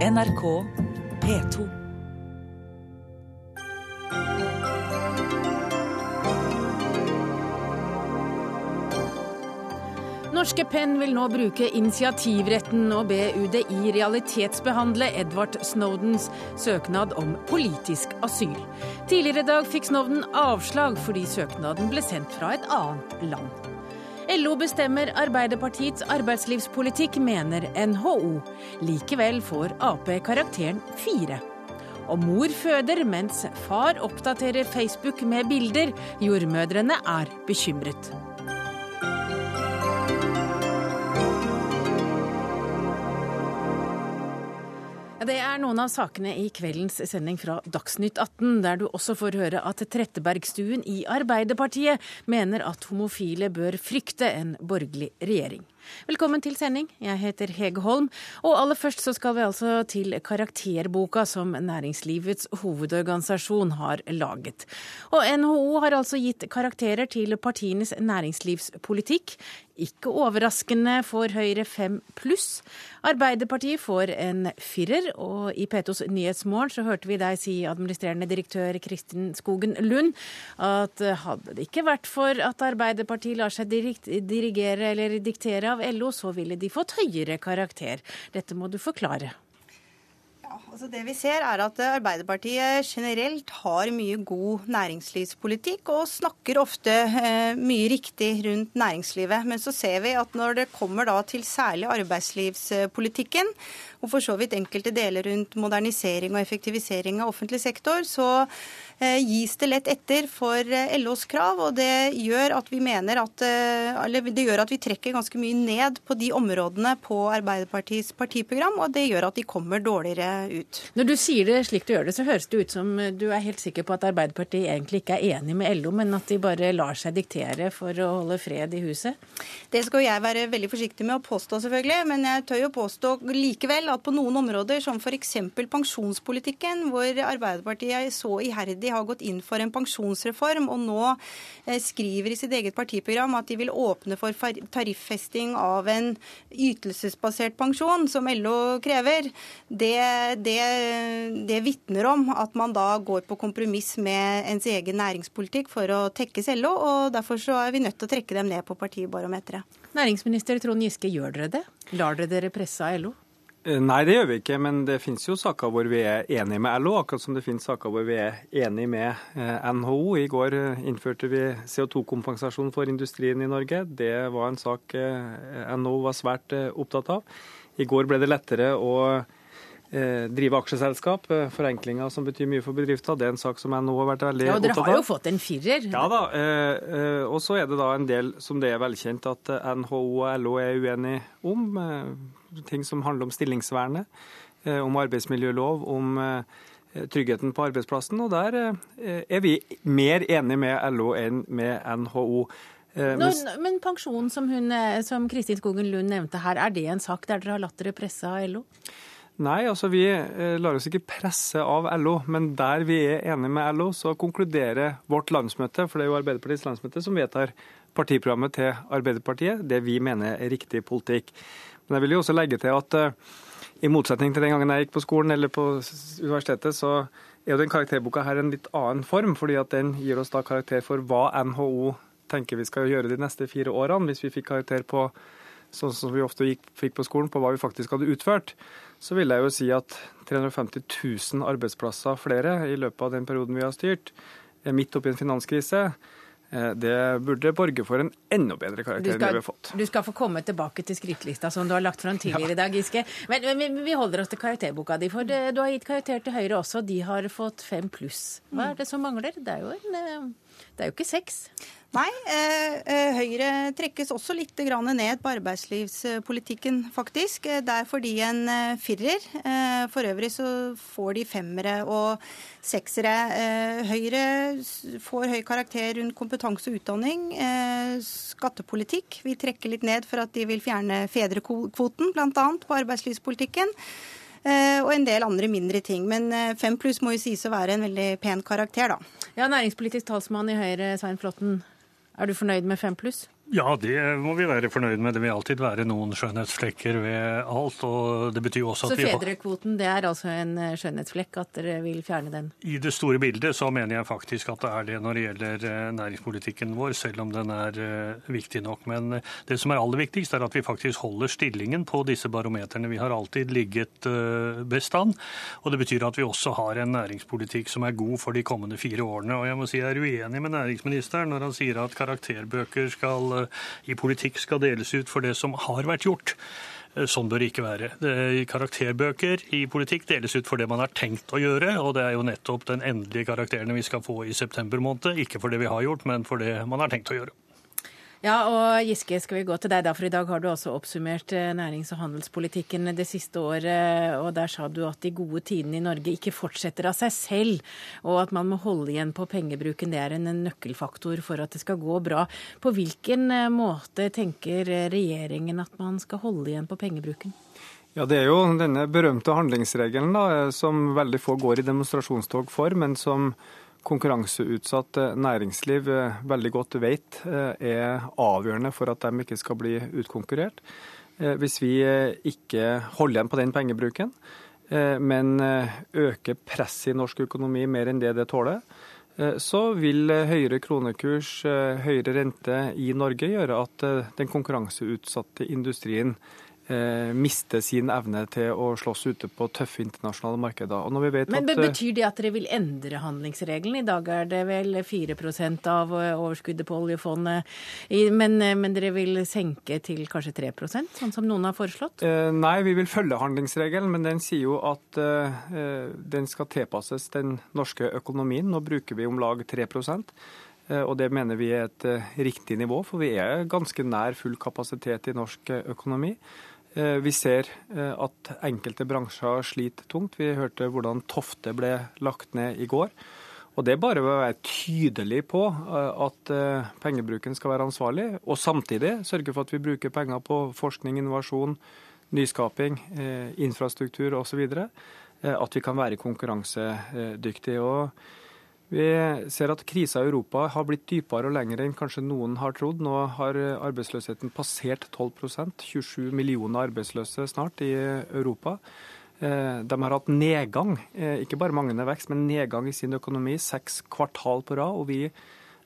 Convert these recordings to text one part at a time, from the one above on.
NRK P2. Norske Penn vil nå bruke initiativretten og be UDI realitetsbehandle Edvard Snowdens søknad om politisk asyl. Tidligere i dag fikk Snowden avslag fordi søknaden ble sendt fra et annet land. LO bestemmer Arbeiderpartiets arbeidslivspolitikk, mener NHO. Likevel får Ap karakteren fire. Og mor føder mens far oppdaterer Facebook med bilder. Jordmødrene er bekymret. Det er noen av sakene i kveldens sending fra Dagsnytt 18, der du også får høre at Trettebergstuen i Arbeiderpartiet mener at homofile bør frykte en borgerlig regjering. Velkommen til sending. Jeg heter Hege Holm. Og aller først så skal vi altså til karakterboka som Næringslivets hovedorganisasjon har laget. Og NHO har altså gitt karakterer til partienes næringslivspolitikk. Ikke overraskende får Høyre fem pluss. Arbeiderpartiet får en firer, og i P2s Nyhetsmorgen så hørte vi deg si, administrerende direktør Kristin Skogen Lund, at hadde det ikke vært for at Arbeiderpartiet lar seg dirigere eller diktere av LO, så ville de fått høyere karakter. Dette må du forklare. Ja, altså det vi ser er at Arbeiderpartiet generelt har mye god næringslivspolitikk og snakker ofte eh, mye riktig rundt næringslivet. Men så ser vi at når det kommer til særlig arbeidslivspolitikken, og for så vidt enkelte deler rundt modernisering og effektivisering av offentlig sektor, så gis det lett etter for eh, LOs krav. Og det gjør at vi mener at eller det gjør at vi trekker ganske mye ned på de områdene på Arbeiderpartiets partiprogram, og det gjør at de kommer dårligere ut. Når du sier det slik du gjør det, så høres det ut som du er helt sikker på at Arbeiderpartiet egentlig ikke er enig med LO, men at de bare lar seg diktere for å holde fred i huset? Det skal jeg være veldig forsiktig med å påstå, selvfølgelig. Men jeg tør jo påstå likevel at på noen områder, som f.eks. pensjonspolitikken, hvor Arbeiderpartiet så iherdig har gått inn for en pensjonsreform, og nå eh, skriver i sitt eget partiprogram at de vil åpne for tariffesting av en ytelsesbasert pensjon, som LO krever, det, det, det vitner om at man da går på kompromiss med ens egen næringspolitikk for å tekkes LO, og derfor så er vi nødt til å trekke dem ned på partibarometeret. Næringsminister Trond Giske, gjør dere det? Lar dere dere presse av LO? Nei, det gjør vi ikke, men det finnes jo saker hvor vi er enige med LO, akkurat som det finnes saker hvor vi er enige med NHO. I går innførte vi CO2-kompensasjon for industrien i Norge. Det var en sak NHO var svært opptatt av. I går ble det lettere å drive aksjeselskap. Forenklinger som betyr mye for bedrifter. Det er en sak som NHO har vært veldig opptatt av. Ja, Dere har jo fått en firer. Ja da. Og så er det da en del som det er velkjent at NHO og LO er uenige om ting som handler om stillingsvernet, om arbeidsmiljølov, om tryggheten på arbeidsplassen. Og der er vi mer enig med LO enn med NHO. Nå, men pensjon, som, hun, som Kristin Skogen Lund nevnte her, er det en sak der dere har latt dere presse av LO? Nei, altså vi lar oss ikke presse av LO, men der vi er enige med LO, så konkluderer vårt landsmøte, for det er jo Arbeiderpartiets landsmøte som vedtar partiprogrammet til Arbeiderpartiet, det vi mener er riktig politikk. Men jeg vil jo også legge til at i motsetning til den gangen jeg gikk på skolen eller på universitetet, så er jo den karakterboka her en litt annen form, fordi at den gir oss da karakter for hva NHO tenker vi skal gjøre de neste fire årene. Hvis vi fikk karakter på sånn som vi ofte gikk, fikk på skolen, på hva vi faktisk hadde utført, så vil jeg jo si at 350 000 arbeidsplasser flere i løpet av den perioden vi har styrt, er midt oppi en finanskrise. Det burde borge for en enda bedre karakter enn det vi har fått. Du skal få komme tilbake til skrittlista som du har lagt fram tidligere i dag, Giske. Men, men, vi holder oss til karakterboka di, for du har gitt karakter til Høyre også. De har fått fem pluss. Hva er det som mangler? Det er jo, en, det er jo ikke seks. Nei, eh, Høyre trekkes også litt ned på arbeidslivspolitikken, faktisk. Det er fordi en firer. Eh, for øvrig så får de femmere og seksere. Eh, Høyre får høy karakter rundt kompetanse og utdanning. Skattepolitikk. Vi trekker litt ned for at de vil fjerne fedrekvoten, bl.a. på arbeidslivspolitikken. Og en del andre mindre ting. Men fem pluss må jo sies å være en veldig pen karakter, da. Ja, Næringspolitisk talsmann i Høyre, Svein Flåtten. Er du fornøyd med fem pluss? Ja, det må vi være fornøyd med. Det vil alltid være noen skjønnhetsflekker ved alt. og det betyr også at Så fedrekvoten det er altså en eh, skjønnhetsflekk, at dere vil fjerne den? I det store bildet så mener jeg faktisk at det er det når det gjelder eh, næringspolitikken vår, selv om den er eh, viktig nok. Men det som er aller viktigst, er at vi faktisk holder stillingen på disse barometerne. Vi har alltid ligget best an. Og det betyr at vi også har en næringspolitikk som er god for de kommende fire årene. Og jeg må si jeg er uenig med næringsministeren når han sier at karakterbøker skal i politikk skal deles ut for det som har vært gjort. Eh, sånn bør det ikke være. Karakterbøker i politikk deles ut for det man har tenkt å gjøre, og det er jo nettopp den endelige karakterene vi skal få i september måned. Ikke for det vi har gjort, men for det man har tenkt å gjøre. Ja, og Giske, skal vi gå til deg da, for i dag har du også oppsummert eh, nærings- og handelspolitikken det siste året. Og der sa du at de gode tidene i Norge ikke fortsetter av seg selv, og at man må holde igjen på pengebruken. Det er en nøkkelfaktor for at det skal gå bra. På hvilken eh, måte tenker regjeringen at man skal holde igjen på pengebruken? Ja, Det er jo denne berømte handlingsregelen da, som veldig få går i demonstrasjonstog for, men som konkurranseutsatt eh, næringsliv eh, veldig godt vet eh, er avgjørende for at de ikke skal bli utkonkurrert. Hvis vi ikke holder igjen på den pengebruken, men øker presset i norsk økonomi mer enn det det tåler, så vil høyere kronekurs, høyere rente i Norge gjøre at den konkurranseutsatte industrien eh, miste sin evne til å slåss ute på tøffe internasjonale markeder. Men at, Betyr det at dere vil endre handlingsregelen? I dag er det vel 4 av eh, overskuddet på oljefondet, men, eh, men, dere vil senke til kanskje 3% sånn som noen har foreslått? Eh, nei, vi vil følge handlingsregelen, men den sier jo at eh, den skal tilpasses den norske økonomien. Nå bruker vi om lag 3 eh, og det mener vi er et riktig nivå, for vi er ganske nær full kapasitet i norsk økonomi. Eh, vi ser eh, at enkelte bransjer sliter tungt. Vi hørte hvordan Tofte ble lagt ned i går. Og Det er bare å være tydelig på eh, at pengebruken skal være ansvarlig, og samtidig sørge for at vi bruker penger på forskning, innovasjon, nyskaping, infrastruktur osv. At vi kan være konkurransedyktige. Og vi ser at krisa i Europa har blitt dypere og lengre enn kanskje noen har trodd. Nå har arbeidsløsheten passert 12% 27 millioner arbeidsløse snart i Europa. Eh, de har hatt nedgang, eh, ikke bare manglende vekst, men nedgang i sin økonomi seks kvartal på rad. Og vi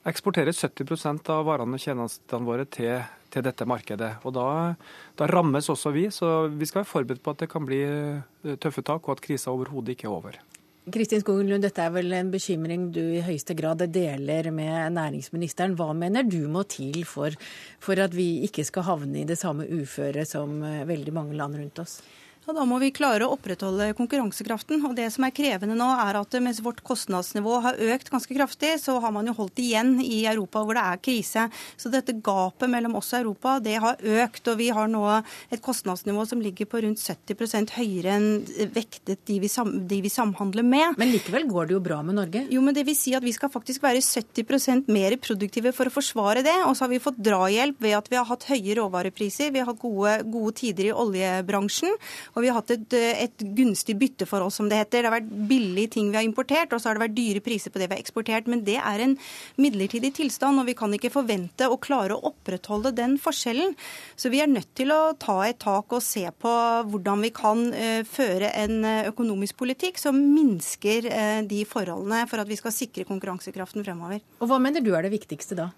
eksporterer 70% av varene og tjenestene våre til, til dette markedet. Og da, da, rammes også vi, så vi skal være forberedt på at det kan bli eh, tøffe tak, og at krisa overhodet ikke er over. Kristin Skogen Lund, dette er vel en bekymring du i høyeste grad deler med næringsministeren. Hva mener du må til for, for at vi ikke skal havne i det samme uføret som veldig mange land rundt oss? Og Da må vi klare å opprettholde konkurransekraften. Og Det som er krevende nå, er at mens vårt kostnadsnivå har økt ganske kraftig, så har man jo holdt igjen i Europa hvor det er krise. Så dette gapet mellom oss og Europa det har økt. Og vi har nå et kostnadsnivå som ligger på rundt 70 høyere enn vektet de vi, sam, de vi, samhandler med. Men likevel går det jo bra med Norge? Jo, men det vil si at vi skal faktisk være 70% mer produktive for å forsvare det. Og så har vi fått drahjelp ved at vi har hatt høye råvarepriser, vi har hatt gode, gode tider i oljebransjen. Og vi har hatt et, et gunstig bytteforhold, som det heter. Det har vært billige ting vi har importert, og så har det vært dyre priser på det vi har eksportert. Men det er en midlertidig tilstand, og vi kan ikke forvente å klare å opprettholde den forskjellen. Så vi er nødt til å ta et tak og se på hvordan vi kan uh, føre en eh, økonomisk politikk som minsker de forholdene for at vi skal sikre konkurransekraften fremover. Og Hva mener du er det viktigste da?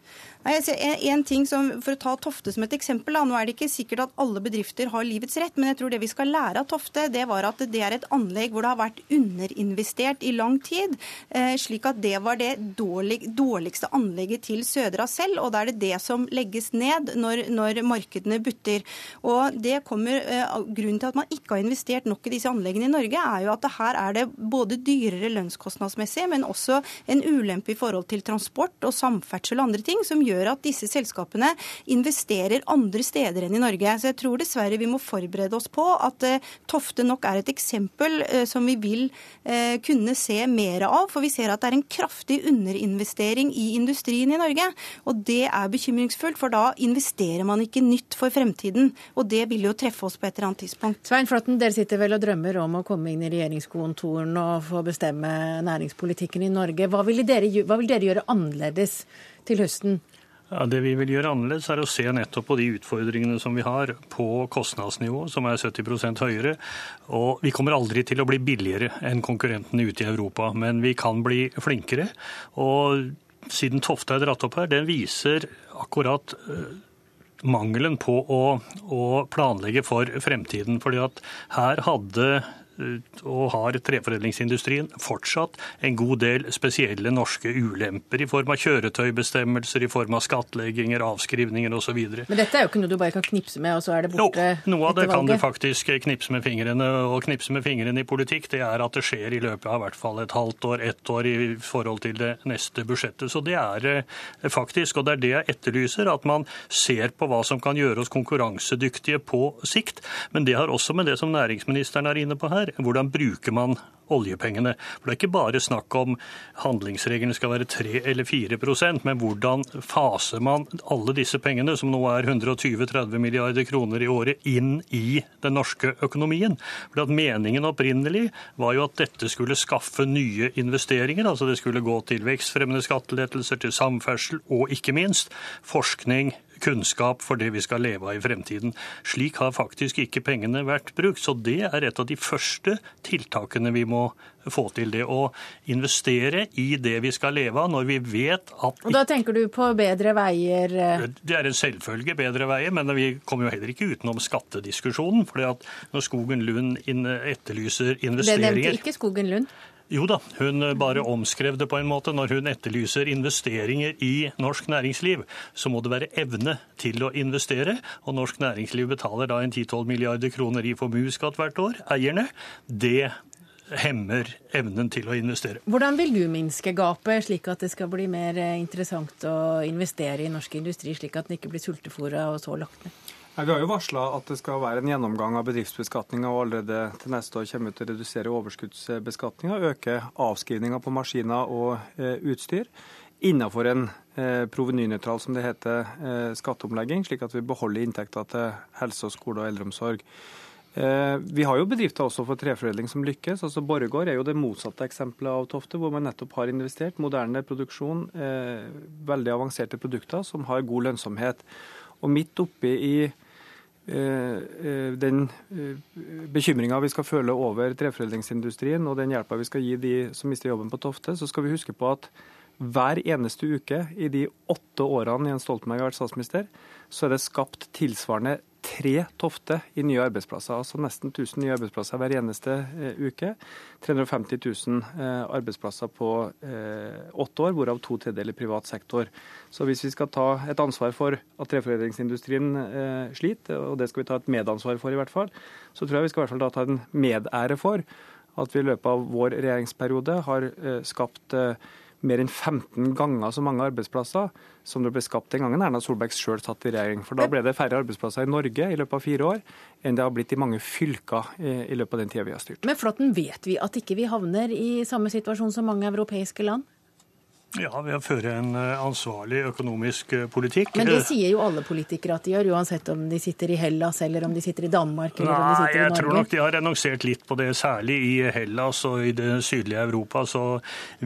Nei, en, en ting som, For å ta Tofte som et eksempel. Da, nå er det ikke sikkert at alle bedrifter har livets rett, men jeg tror det vi skal lære lære av Tofte, det var at det er et anlegg hvor det har vært underinvestert i lang tid. Eh, slik at det var det dårlig, dårligste anlegget til Sødra selv, og da er det det som legges ned når, når markedene butter. Og det kommer, eh, Grunnen til at man ikke har investert nok i disse anleggene i Norge, er jo at her er det både dyrere lønnskostnadsmessig, men også en ulempe i forhold til transport og samferdsel og andre ting, som gjør at disse selskapene investerer andre steder enn i Norge. Så jeg tror dessverre vi må forberede oss på at eh, Tofte nok er et eksempel eh, som vi vil eh, kunne se mer av. For vi ser at det er en kraftig underinvestering i industrien i Norge. Og det er bekymringsfullt, for da investerer man ikke nytt for fremtiden. Og det vil jo treffe oss på et eller annet tidspunkt. Svein Flåtten, dere sitter vel og drømmer om å komme inn i regjeringskontoren og få bestemme næringspolitikken i Norge. Hva vil dere, hva vil dere gjøre annerledes til høsten? Ja, Det vi vil gjøre annerledes, er å se nettopp på de utfordringene som vi har på kostnadsnivå, som er 70% høyere. Og vi kommer aldri til å bli billigere enn konkurrentene ute i Europa, men vi kan bli flinkere. Og siden Tofte er dratt opp her, den viser akkurat eh, mangelen på å, å planlegge for fremtiden. fordi at her hadde og har treforedlingsindustrien fortsatt en god del spesielle norske ulemper i form av kjøretøybestemmelser, i form av skattlegginger, avskrivninger osv. Men dette er jo ikke noe du bare kan knipse med, og så er det borte jo, noe av det kan du faktisk knipse med fingrene. Og knipse med fingrene i politikk, det er at det skjer i løpet av i hvert fall et halvt år, ett år i forhold til det neste budsjettet. Så det er eh, faktisk, og det er det jeg etterlyser, at man ser på hva som kan gjøre oss konkurransedyktige på sikt. Men det har også med det som næringsministeren er inne på her, er hvordan bruker man oljepengene. For Det er ikke bare snakk om handlingsregelen skal være 3 eller 4% men hvordan faser man alle disse pengene, som nå er 120-30 milliarder kroner i året, inn i den norske økonomien. For at Meningen opprinnelig var jo at dette skulle skaffe nye investeringer. altså Det skulle gå til vekstfremmende skattelettelser, til samferdsel og ikke minst forskning, kunnskap for det vi skal leve av i fremtiden. Slik har faktisk ikke pengene vært brukt. Så det er et av de første tiltakene vi må få til. Det å investere i det vi skal leve av når vi vet at Og Da tenker du på bedre veier? Eh? Det er en selvfølge, bedre veier. Men vi kommer jo heller ikke utenom skattediskusjonen. fordi at når Skogen Lund etterlyser investeringer Det nevnte ikke Skogen Lund? Jo da, hun bare omskrev det på en måte. Når hun etterlyser investeringer i norsk næringsliv, så må det være evne til å investere. Og norsk næringsliv betaler da en 10-12 milliarder kroner i formuesskatt hvert år, eierne. Det hemmer evnen til å investere. Hvordan vil du minske gapet, slik at det skal bli mer interessant å investere i norsk industri, slik at den ikke blir sultefòra og så lagt ned? Vi har jo varsla at det skal være en gjennomgang av bedriftsbeskatninga og allerede til neste år kommer vi til å redusere overskuddsbeskatninga, øke avskrivninga på maskiner og eh, utstyr innenfor en eh, provenynøytral, som det heter, eh, skatteomlegging, slik at vi beholder inntekter til helse, og skole og eldreomsorg. Eh, vi har jo bedrifter også for treforedling som lykkes. altså Borregaard er jo det motsatte eksempelet av Tofte, hvor man nettopp har investert. Moderne produksjon, eh, veldig avanserte produkter som har god lønnsomhet. Og midt oppi i Eh, eh, den eh, bekymringa vi skal føle over treforedlingsindustrien og den hjelpa vi skal gi de som mister jobben på Tofte, så skal vi huske på at hver eneste uke i de åtte årene Jens Stoltenberg har vært statsminister, så er det skapt tilsvarende tre Tofte i nye arbeidsplasser. Altså nesten 1000 nye arbeidsplasser hver eneste eh, uke. 350 000 eh, arbeidsplasser på eh, åtte år, hvorav to tredjedeler i privat sektor. Så hvis vi skal ta et ansvar for at treforedlingsindustrien sliter, og det skal vi ta et medansvar for i hvert fall, så tror jeg vi skal i hvert fall ta en medære for at vi i løpet av vår regjeringsperiode har skapt mer enn 15 ganger så mange arbeidsplasser som det ble skapt den gangen Erna Solberg sjøl satt i regjering. For da ble det færre arbeidsplasser i Norge i løpet av fire år enn det har blitt i mange fylker i løpet av den tida vi har styrt. Men Flåtten, vet vi at ikke vi havner i samme situasjon som mange europeiske land? Ja, ved å føre en eh, ansvarlig økonomisk eh, politikk. Men det sier jo alle politikere at de gjør, uansett om de sitter i Hellas eller om de sitter i Danmark eller Nei, om de sitter i Norge? Jeg tror nok de har renonsert litt på det, særlig i Hellas og i det sydlige Europa. Så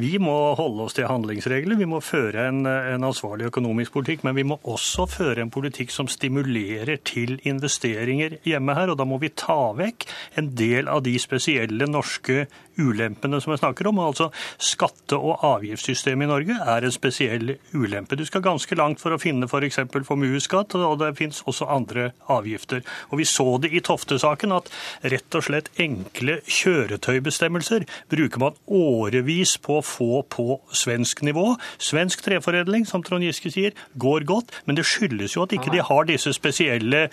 vi må holde oss til handlingsregler. Vi må føre en, en ansvarlig økonomisk politikk, men vi må også føre en politikk som stimulerer til investeringer hjemme her. Og da må vi ta vekk en del av de spesielle norske ulempene som jeg snakker om. Altså skatte- og avgiftssystemet i Norge er en spesiell ulempe. Du skal ganske langt for å finne f.eks. For formuesskatt, og det finnes også andre avgifter. Og Vi så det i Tofte-saken at rett og slett enkle kjøretøybestemmelser bruker man årevis på å få på svensk nivå. Svensk treforedling, som Trond Giske sier, går godt, men det skyldes jo at ikke de har disse spesielle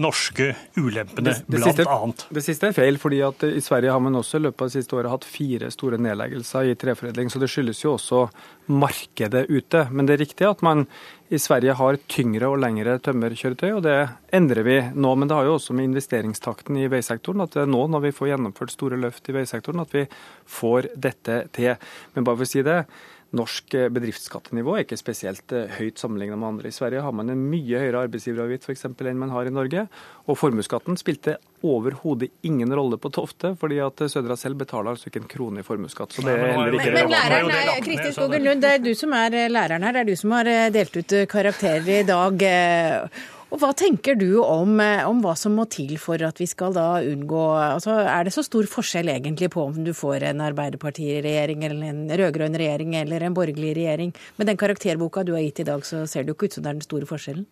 norske ulempene, det, det blant siste, annet. Det siste er feil, fordi at i Sverige har man også i løpet av det siste året hatt fire store nedleggelser i treforedling. Så det skyldes jo også markedet ute. Men det er riktig at man i Sverige har tyngre og lengre tømmerkjøretøy, og det endrer vi nå. Men det har jo også med investeringstakten i veisektoren at det er nå når vi får gjennomført store løft i veisektoren at vi får dette til. Men bare for å si det, norsk eh, bedriftsskattenivå er ikke spesielt eh, høyt sammenlignet med andre. I Sverige har man en mye høyere arbeidsgiveravgift for eksempel, enn man har i Norge. Og formuesskatten spilte overhodet ingen rolle på Tofte, fordi at Sødra selv betaler altså ikke en krone i formuesskatt. Så det er heller ikke Men, men læreren er, Kristin Skogen Lund, det er du som er læreren her. Det er du som har delt ut karakterer i dag. Og Hva tenker du om, eh, om, hva som må til for at vi skal da unngå altså Er det så stor forskjell egentlig på om du får en Arbeiderpartiregjering eller en rød-grønn regjering eller en borgerlig regjering? Med den karakterboka du har gitt i dag, så ser det jo ikke ut som det er den store forskjellen?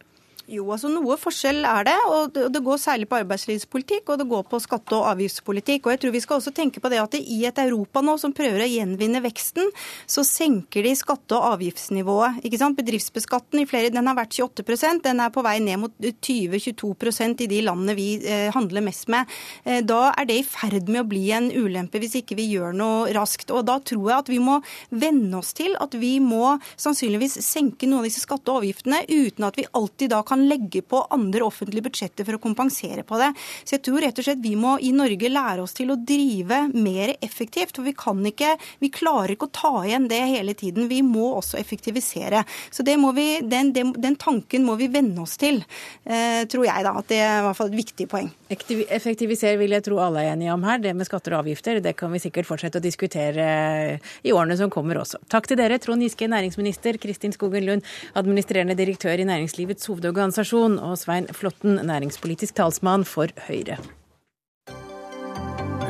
Jo, altså noe forskjell er det. og Det går særlig på arbeidslivspolitikk og det går på skatte- og avgiftspolitikk. Og jeg tror Vi skal også tenke på det at i et Europa nå som prøver å gjenvinne veksten, så senker de skatte- og avgiftsnivået. ikke sant? Bedriftsbeskatten i flere, den har vært 28% den er på vei ned mot 20-22% i de landene vi eh, handler mest med. Eh, da er det i ferd med å bli en ulempe hvis ikke vi gjør noe raskt. Og Da tror jeg at vi må venne oss til at vi må sannsynligvis senke noen av disse skatte- og avgiftene uten at vi alltid da kan kan legge på andre offentlige budsjetter for å kompensere på det. Så jeg tror rett og slett vi må i Norge lære oss til å drive mer effektivt. For vi kan ikke, vi klarer ikke å ta igjen det hele tiden. Vi må også effektivisere. Så vi, den, den, den, tanken må vi venne oss til, eh, tror jeg da. At det er i hvert fall et viktig poeng. Effektivisere vil jeg tro alle er enige om her. Det med skatter og avgifter, det kan vi sikkert fortsette å diskutere i årene som kommer også. Takk til dere, Trond Giske, næringsminister, Kristin Skogen Lund, administrerende direktør i Næringslivets hovedorgan organisasjon, og Svein Flåtten, næringspolitisk talsmann for Høyre.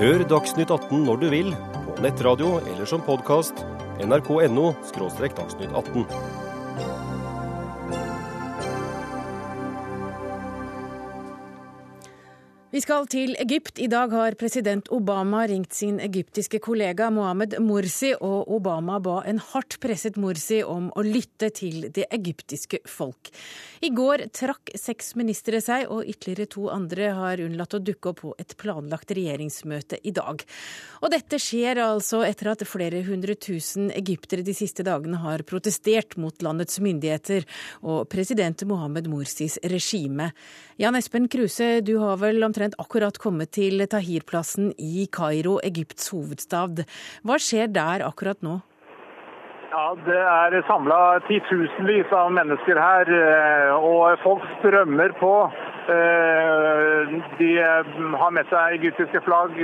Hør Dagsnytt 18 når du vil, på nettradio eller som podkast. nrk.no – dagsnytt 18. Vi skal til Egypt. I dag har president Obama ringt sin egyptiske kollega Mohammed Morsi, og Obama ba en hardt presset Morsi om å lytte til det egyptiske folk. I går trakk seks ministre seg, og ytterligere to andre har unnlatt å dukke opp på et planlagt regjeringsmøte i dag. Og dette skjer altså etter at flere hundre tusen egyptere de siste dagene har protestert mot landets myndigheter og president Mohammed Morsis regime. Jan Espen Kruse, du har vel omtrent omtrent akkurat kommet til Tahir-plassen i Kairo, Egypts hovedstad. Hva skjer der akkurat nå? Ja, Det er samla titusenvis av mennesker her, eh, og folk strømmer på. Eh, de har med seg egyptiske flagg.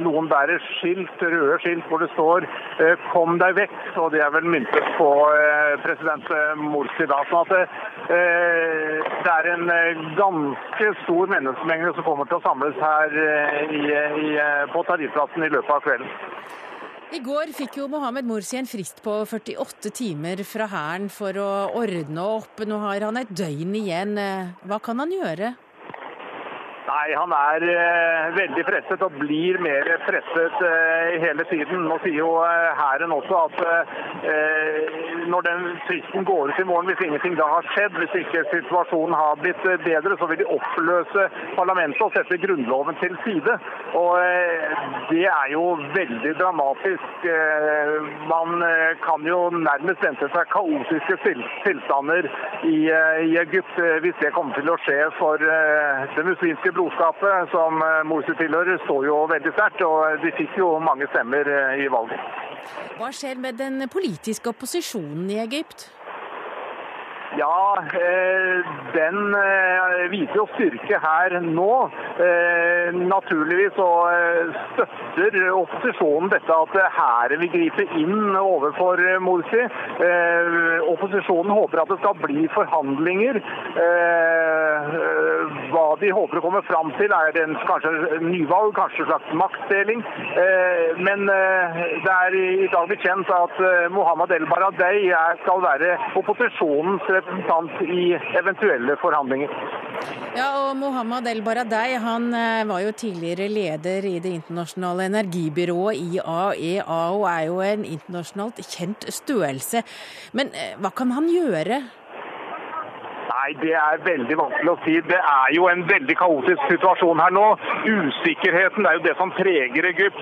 Noen bærer skilt, røde skilt hvor det står eh, 'Kom deg vekk', og de er vel myntet på president Morsi da. sånn at det er en ganske stor menneskemengde som kommer til å samles her på Tarifplassen i løpet av kvelden. I går fikk jo Mohammed Morsi en frist på 48 timer fra hæren for å ordne opp. Nå har han et døgn igjen. Hva kan han gjøre? Nei, han er eh, veldig presset og blir mer presset eh, hele tiden. Nå sier jo eh, hæren også at eh, når den fristen går ut i morgen, hvis ingenting da har skjedd, hvis ikke situasjonen har blitt eh, bedre, så vil de oppløse parlamentet og sette Grunnloven til side. Og det er jo veldig dramatisk. man kan jo nærmest vente seg kaotiske tilstander i, i Egypt hvis det kommer til å skje for det muslimske brorskapet som eh, Morsi tilhører, står jo veldig sterkt. Og de fikk jo mange stemmer eh, i valget. Hva skjer med den politiske opposisjonen i Egypt? Ja, eh, den eh, viser jo styrke her nå. Eh, naturligvis så støtter opposisjonen dette at hæren vil gripe inn overfor Morsi. Opposisjonen håper at det skal bli forhandlinger. Hva de håper å komme fram til er en, kanskje nyvalg, kanskje en slags maktdeling. Men det er i dag blitt kjent at Mohammed El Baradei skal være opposisjonens representant i eventuelle forhandlinger. Ja, og Mohammed El Baradei han eh, var jo tidligere leder i det internasjonale energibyrået IAEA, og er jo en internasjonalt kjent størrelse. Men eh, hva kan han gjøre? Nei, det er veldig vanskelig å si. Det er jo en veldig kaotisk situasjon her nå. Usikkerheten det er jo det som preger Egypt.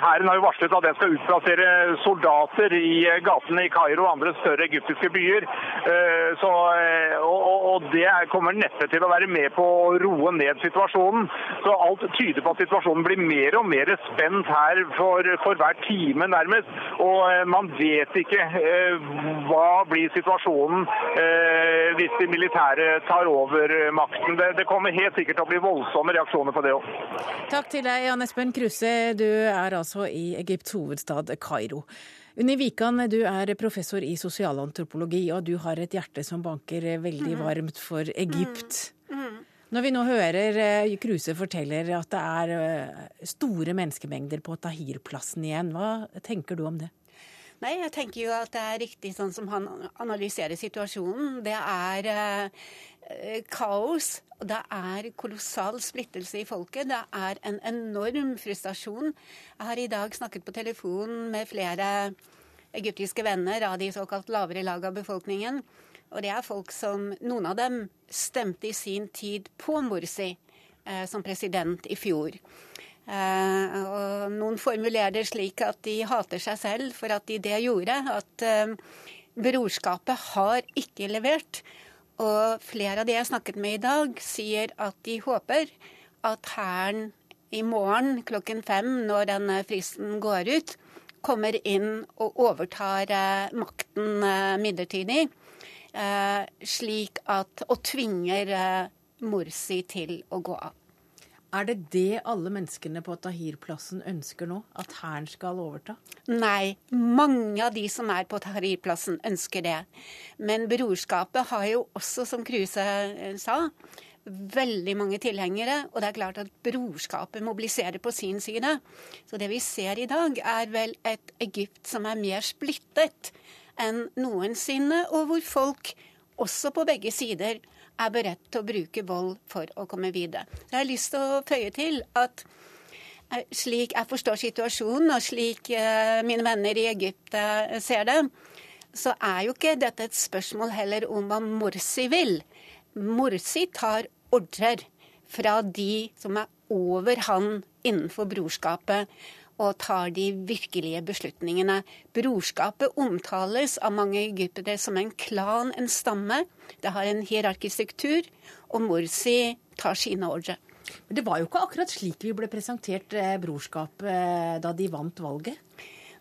Hæren har jo varslet at den skal utplassere soldater i gatene i Kairo og andre større egyptiske byer. Så, og, og det kommer neppe til å være med på å roe ned situasjonen. Så alt tyder på at situasjonen blir mer og mer spent her for, for hver time, nærmest. Og man vet ikke hva blir situasjonen hvis de militære tar over makten. Det, det kommer helt sikkert til å bli voldsomme reaksjoner på det òg. Takk til deg, Jan Espen Kruse. Du er altså i Egypts hovedstad Kairo. Unni Wikan, du er professor i sosialantropologi, og du har et hjerte som banker veldig varmt for Egypt. Når vi nå hører Kruse forteller at det er store menneskemengder på Tahir-plassen igjen, hva tenker du om det? Nei, jeg tenker jo at det er riktig sånn som han analyserer situasjonen. Det er eh, kaos. Det er kolossal splittelse i folket. Det er en enorm frustrasjon. Jeg har i dag snakket på telefon med flere egyptiske venner av de såkalt lavere lag av befolkningen. Og det er folk som Noen av dem stemte i sin tid på Morsi eh, som president i fjor. Uh, og noen formulerer det slik at de hater seg selv for at de det gjorde. At uh, brorskapet har ikke levert. Og flere av de jeg snakket med i dag, sier at de håper at Hæren i morgen klokken fem, når denne fristen går ut, kommer inn og overtar uh, makten midlertidig. slik at Og tvinger Morsi til å gå av. Er det det alle menneskene på Tahir-plassen ønsker nå? At hæren skal overta? Nei, mange av de som er på Tahir-plassen ønsker det. Men brorskapet har jo også, som Kruse eh, sa, veldig mange tilhengere. Og det er klart at brorskapet mobiliserer på sin side. Så det vi ser i dag, er vel et Egypt som er mer splittet enn noensinne, og hvor folk også på begge sider er beredt til å bruke vold for å komme videre. Jeg har lyst til å føye til at eh, slik jeg forstår situasjonen, og slik eh, mine venner i Egypt eh, ser det, så er jo ikke dette et spørsmål heller om hva Morsi vil. Morsi tar ordrer fra de som er over han innenfor brorskapet og tar de virkelige beslutningene. Brorskapet omtales av mange egyptere som en klan, en stamme. Det har en hierarkisk struktur, og Morsi tar sine ordre. Men det var jo ikke akkurat slik vi ble presentert eh, brorskapet eh, da de vant valget?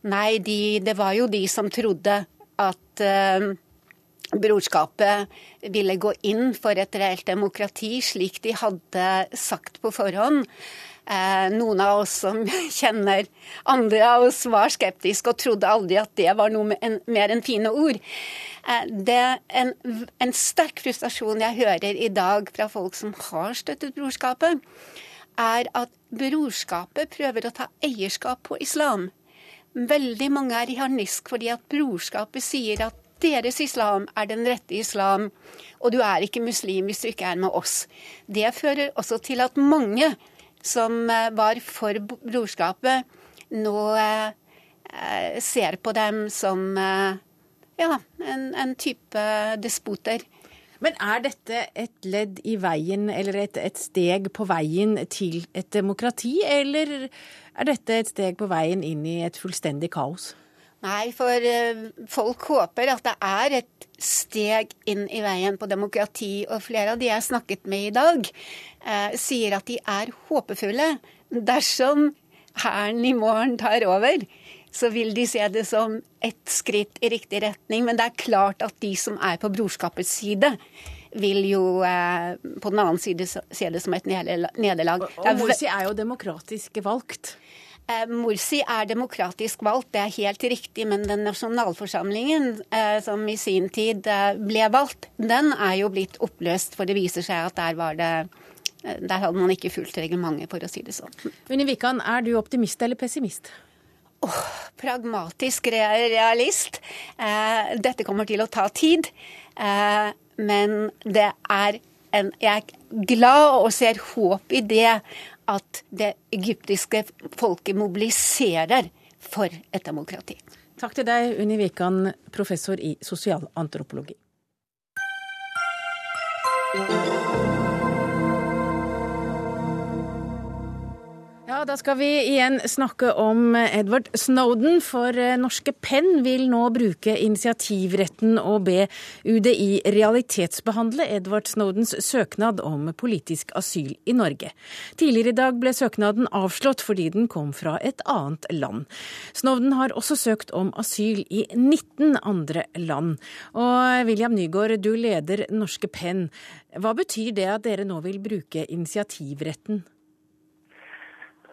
Nei, de, det var jo de som trodde at eh, brorskapet ville gå inn for et reelt demokrati, slik de hadde sagt på forhånd. Eh, noen av oss som kjenner andre av oss, var skeptiske og trodde aldri at det var noe mer enn fine ord. Eh, det er en, en sterk frustrasjon jeg hører i dag fra folk som har støttet brorskapet, er at brorskapet prøver å ta eierskap på islam. Veldig mange er i harnisk fordi at brorskapet sier at deres islam er den rette islam, og du er ikke muslim hvis du ikke er med oss. Det fører også til at mange som eh, var for brorskapet, nå eh, ser på dem som eh, ja, en, en type despoter. Men er dette et ledd i veien, eller et, et, steg på veien til et demokrati, eller er dette et steg på veien inn i et fullstendig kaos? Nei, for folk håper at det er et steg inn i veien på demokrati. Og flere av de jeg har snakket med i dag, eh, sier at de er håpefulle. Dersom Hæren i morgen tar over, så vil de se det som et skritt i riktig retning. Men det er klart at de som er på brorskapets side, vil jo eh, på den annen side se det som et nederlag. Og, og Morsi er jo demokratisk valgt. Eh, Morsi er demokratisk valgt, det er helt riktig, men den nasjonalforsamlingen eh, som i sin tid eh, ble valgt, den er jo blitt oppløst. For det viser seg at der var det der hadde man ikke fulgt reglementet, for å si det sånn. Unni Wikan, er du optimist eller pessimist? Oh, pragmatisk realist. Eh, dette kommer til å ta tid. Eh, men det er en Jeg er glad og ser håp i det at det egyptiske folket mobiliserer for et demokrati. Takk til deg, Unni Wikan, professor i sosialantropologi. Da skal vi igjen snakke om Edward Snowden, for eh, norske Penn vil nå bruke initiativretten og be UDI realitetsbehandle Edward Snowdens søknad om politisk asyl i Norge. Tidligere i dag ble søknaden avslått fordi den kom fra et annet land. Snowden har også søkt om asyl i 19 andre land. Og William Nygaard, du leder norske Penn. Hva betyr det at dere nå vil bruke initiativretten?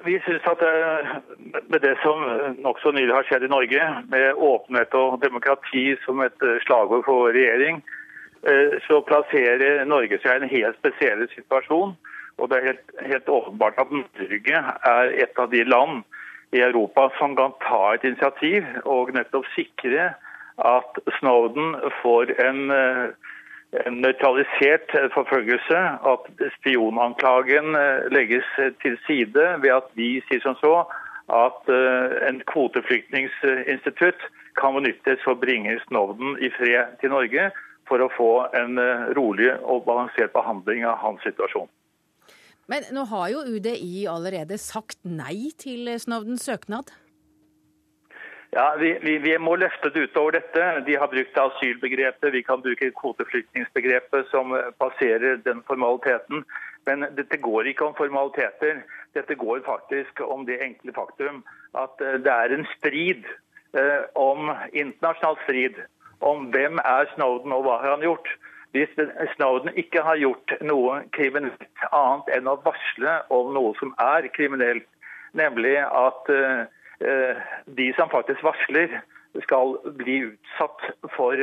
Vi syns at med det som nokså nylig har skjedd i Norge, med åpenhet og demokrati som et slagord for regjering, så plasserer Norge seg i en helt spesiell situasjon. Og det er helt, helt åpenbart at Norge er et av de land i Europa som kan ta et initiativ og nettopp sikre at Snowden får en en nøytralisert forfølgelse, at spionanklagen legges til side ved at vi sier som så at en kvoteflyktningsinstitutt kan benyttes for å bringe Snowden i fred til Norge for å få en rolig og balansert behandling av hans situasjon. Men nå har jo UDI allerede sagt nei til Snowdens søknad? Ja, vi, vi, vi, må løfte det utover dette. De har brukt asylbegrepet, vi kan bruke kvoteflyktningsbegrepet som passerer den formaliteten. Men dette går ikke om formaliteter. Dette går faktisk om det enkle faktum at det er en strid eh, om internasjonal strid om hvem er Snowden og hva har han gjort. Hvis Snowden ikke har gjort noe kriminelt annet enn å varsle om noe som er kriminelt, nemlig at eh, de som faktisk varsler, skal bli utsatt for,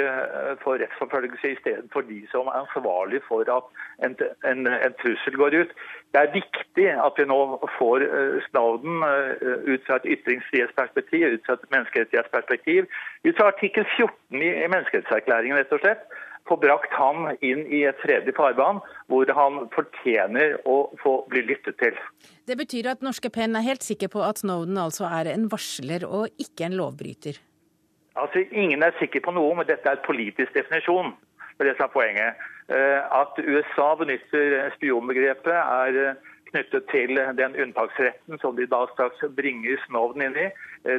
for rettsforfølgelse i stedet for de som er ansvarlig for at en, en, en, trussel går ut. Det er viktig at vi nå får Snowden ut fra et ytringsfrihetsperspektiv, ut fra et menneskerettighetsperspektiv, ut fra artikkel 14 i, i menneskerettserklæringen, rett og slett få brakt han inn i et fredelig farvann, hvor han fortjener å få bli lyttet til. Det betyr at norske Penn er helt sikker på at Snowden altså er en varsler og ikke en lovbryter? Altså, Ingen er sikker på noe, men dette er et politisk definisjon. Det er det som er poenget. At USA benytter spionbegrepet er knyttet til den unntaksretten som de da straks bringer Snowden inn i.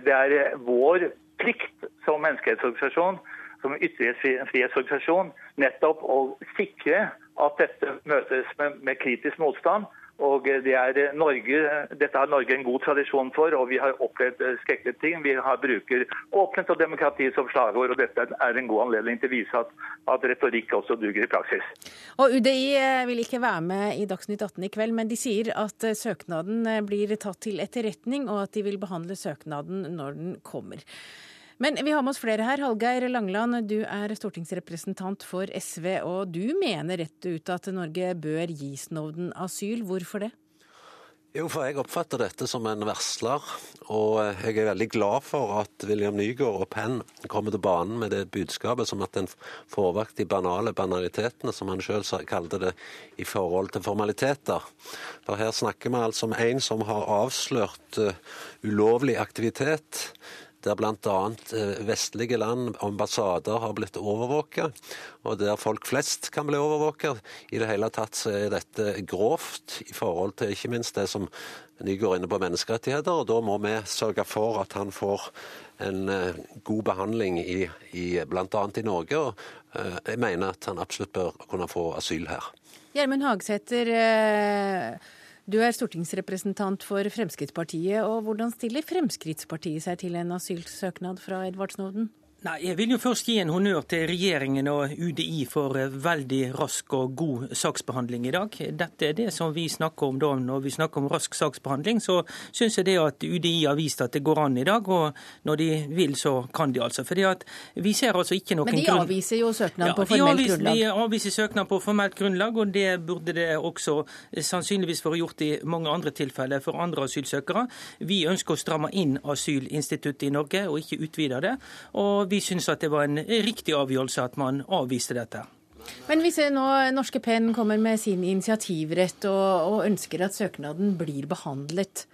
Det er vår plikt som menneskerettighetsorganisasjon som ytringsfrihetsorganisasjon nettopp å sikre at dette møtes med, med kritisk motstand. Og det er Norge, Dette har Norge en god tradisjon for, og vi har opplevd skrekkelige ting. Vi har bruker åpenhet og demokrati som slagord, og dette er en god anledning til å vise at, at retorikk også duger i praksis. Og UDI vil ikke være med i Dagsnytt 18 i kveld, men de sier at søknaden blir tatt til etterretning, og at de vil behandle søknaden når den kommer. Men vi har med oss flere her. Hallgeir Langeland, du er stortingsrepresentant for SV, og du mener rett ut at Norge bør gi Snowden asyl. Hvorfor det? Jo, for jeg oppfatter dette som en varsler, og jeg er veldig glad for at William Nygaard og Penn kommer til banen med det budskapet som at en får vekk de banale banalitetene, som han sjøl kalte det, i forhold til formaliteter. For her snakker vi altså om en som har avslørt uh, ulovlig aktivitet der bl.a. Eh, vestlige land, ambassader, har blitt overvåka, og der folk flest kan bli overvåka. I det hele tatt så er dette grovt i forhold til ikke minst det som Nygaard inne på menneskerettigheter, og da må vi sørge for at han får en eh, god behandling i, i bl.a. i Norge. og eh, Jeg mener at han absolutt bør kunne få asyl her. Gjermund Hagesæter, du er stortingsrepresentant for Fremskrittspartiet. og Hvordan stiller Fremskrittspartiet seg til en asylsøknad fra Edvard Snowden? Nei, Jeg vil jo først gi en honnør til regjeringen og UDI for veldig rask og god saksbehandling i dag. Dette er det som vi snakker om da når vi snakker om rask saksbehandling. Så syns jeg det at UDI har vist at det går an i dag, og når de vil så kan de altså. Fordi at vi ser altså ikke noen grunn... Men de avviser jo søknad ja, på formelt avviser, grunnlag? De avviser søknad på formelt grunnlag, og det burde det også sannsynligvis være gjort i mange andre tilfeller for andre asylsøkere. Vi ønsker å stramme inn asylinstituttet i Norge og ikke utvide det. og vi syns det var en riktig avgjørelse at man avviste dette. Men hvis nå norske Penn kommer med sin initiativrett og, og ønsker at søknaden blir behandlet,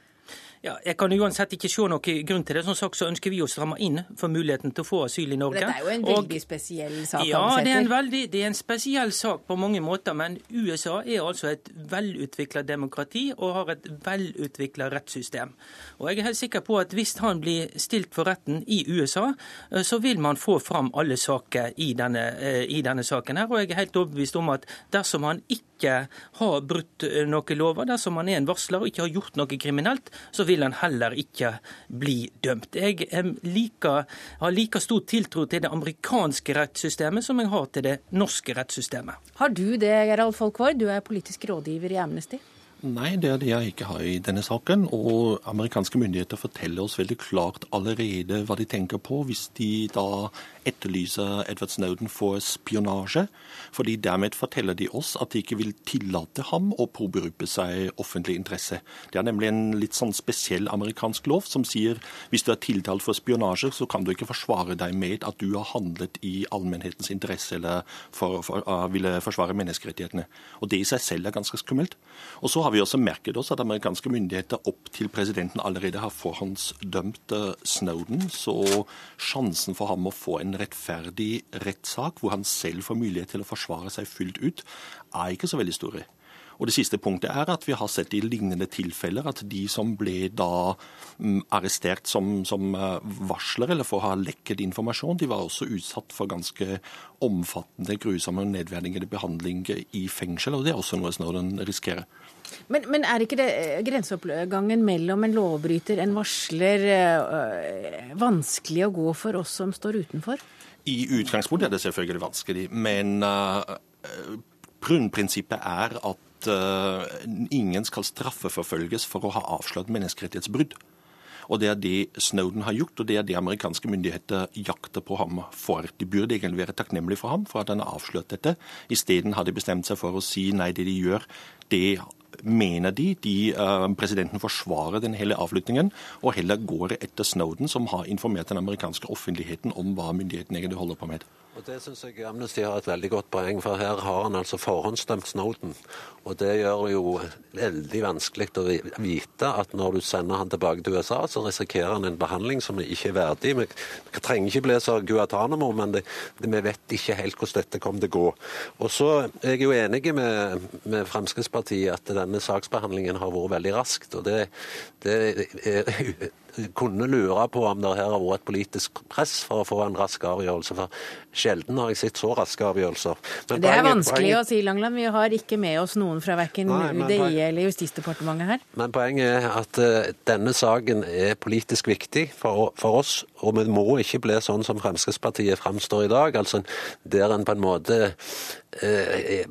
Ja, jeg kan uansett ikke se noen grunn til det. Som sagt så ønsker vi å stramme inn for muligheten til å få asyl i Norge. Dette er jo en veldig og, spesiell sak. Ja, det er, en veldig, det er en spesiell sak på mange måter. Men USA er altså et velutvikla demokrati og har et velutvikla rettssystem. Og jeg er helt sikker på at hvis han blir stilt for retten i USA, eh, så vil man få fram alle saker i denne, eh, i denne saken her. Og jeg er helt overbevist om at dersom han ikke har brutt eh, noen lover, dersom han er en varsler og ikke har gjort noe kriminelt, så vil han heller ikke bli dømt. Jeg like, har like stor tiltro til det amerikanske rettssystemet som jeg har til det norske rettssystemet. Har du det, Gerald Folkvord? Du er politisk rådgiver i Amnesty. Nei, det er det jeg ikke har i denne saken. Og amerikanske myndigheter forteller oss veldig klart allerede hva de tenker på hvis de da etterlyser Edward Snowden for spionasje. fordi dermed forteller de oss at de ikke vil tillate ham å påberope seg offentlig interesse. Det er nemlig en litt sånn spesiell amerikansk lov som sier hvis du er tiltalt for spionasje, så kan du ikke forsvare deg med at du har handlet i allmennhetens interesse eller for, for, uh, ville forsvare menneskerettighetene. Og Det i seg selv er ganske skummelt. Og så har vi også merket oss at amerikanske myndigheter opp til presidenten allerede har forhåndsdømt uh, Snowden, så sjansen for ham å få en rettferdig rettssak, hvor han selv får mulighet til å forsvare seg fullt ut, er ikke så veldig store. Og Det siste punktet er at vi har sett i lignende tilfeller at de som ble da mm, arrestert som, som eh, varsler eller for å ha lekket informasjon, de var også utsatt for ganske omfattende, grusomme og nedverdigende behandling i fengsel. og Det er også noe Snowden risikerer. Men, men, er ikke det eh, grenseoppgangen mellom en lovbryter, en varsler, øh, vanskelig å gå for oss som står utenfor? I utgangspunktet er det selvfølgelig vanskelig, men uh, grunnprinsippet er at ingen skal straffeforfølges for å ha avslørt menneskerettighetsbrudd. Og Det er det Snowden har gjort, og det er det amerikanske myndigheter jakter på ham for. De burde egentlig være takknemlige for ham for at han har avslørt dette. Isteden har de bestemt seg for å si nei, det de gjør, det mener de. de uh, presidenten forsvarer den hele avlyttingen, og heller går etter Snowden, som har informert den amerikanske offentligheten om hva myndighetene egentlig holder på med. Og Det syns jeg Amnesty har et veldig godt poeng, for her har han altså forhåndsdømt Snowden. Og det gjør jo veldig vanskelig å vite at når du sender han tilbake til USA, så risikerer han en behandling som ikke er verdig. Vi trenger ikke bli så Guatánamo, men det, det, vi vet ikke helt hvordan dette kommer til å gå. Og så er jeg jo enig med, med Fremskrittspartiet at denne saksbehandlingen har vært veldig raskt. og det, det er kunne lure på om det her har vært et politisk press for å få en rask avgjørelse. For sjelden har jeg sett så raske avgjørelser. Men det er poenget, vanskelig poenget... å si, Langland. Vi har ikke med oss noen fra verken UDI eller Justisdepartementet her. Men poenget er at uh, denne saken er politisk viktig for, for, oss. Og vi må ikke bli sånn som Fremskrittspartiet framstår i dag. altså Der en på en måte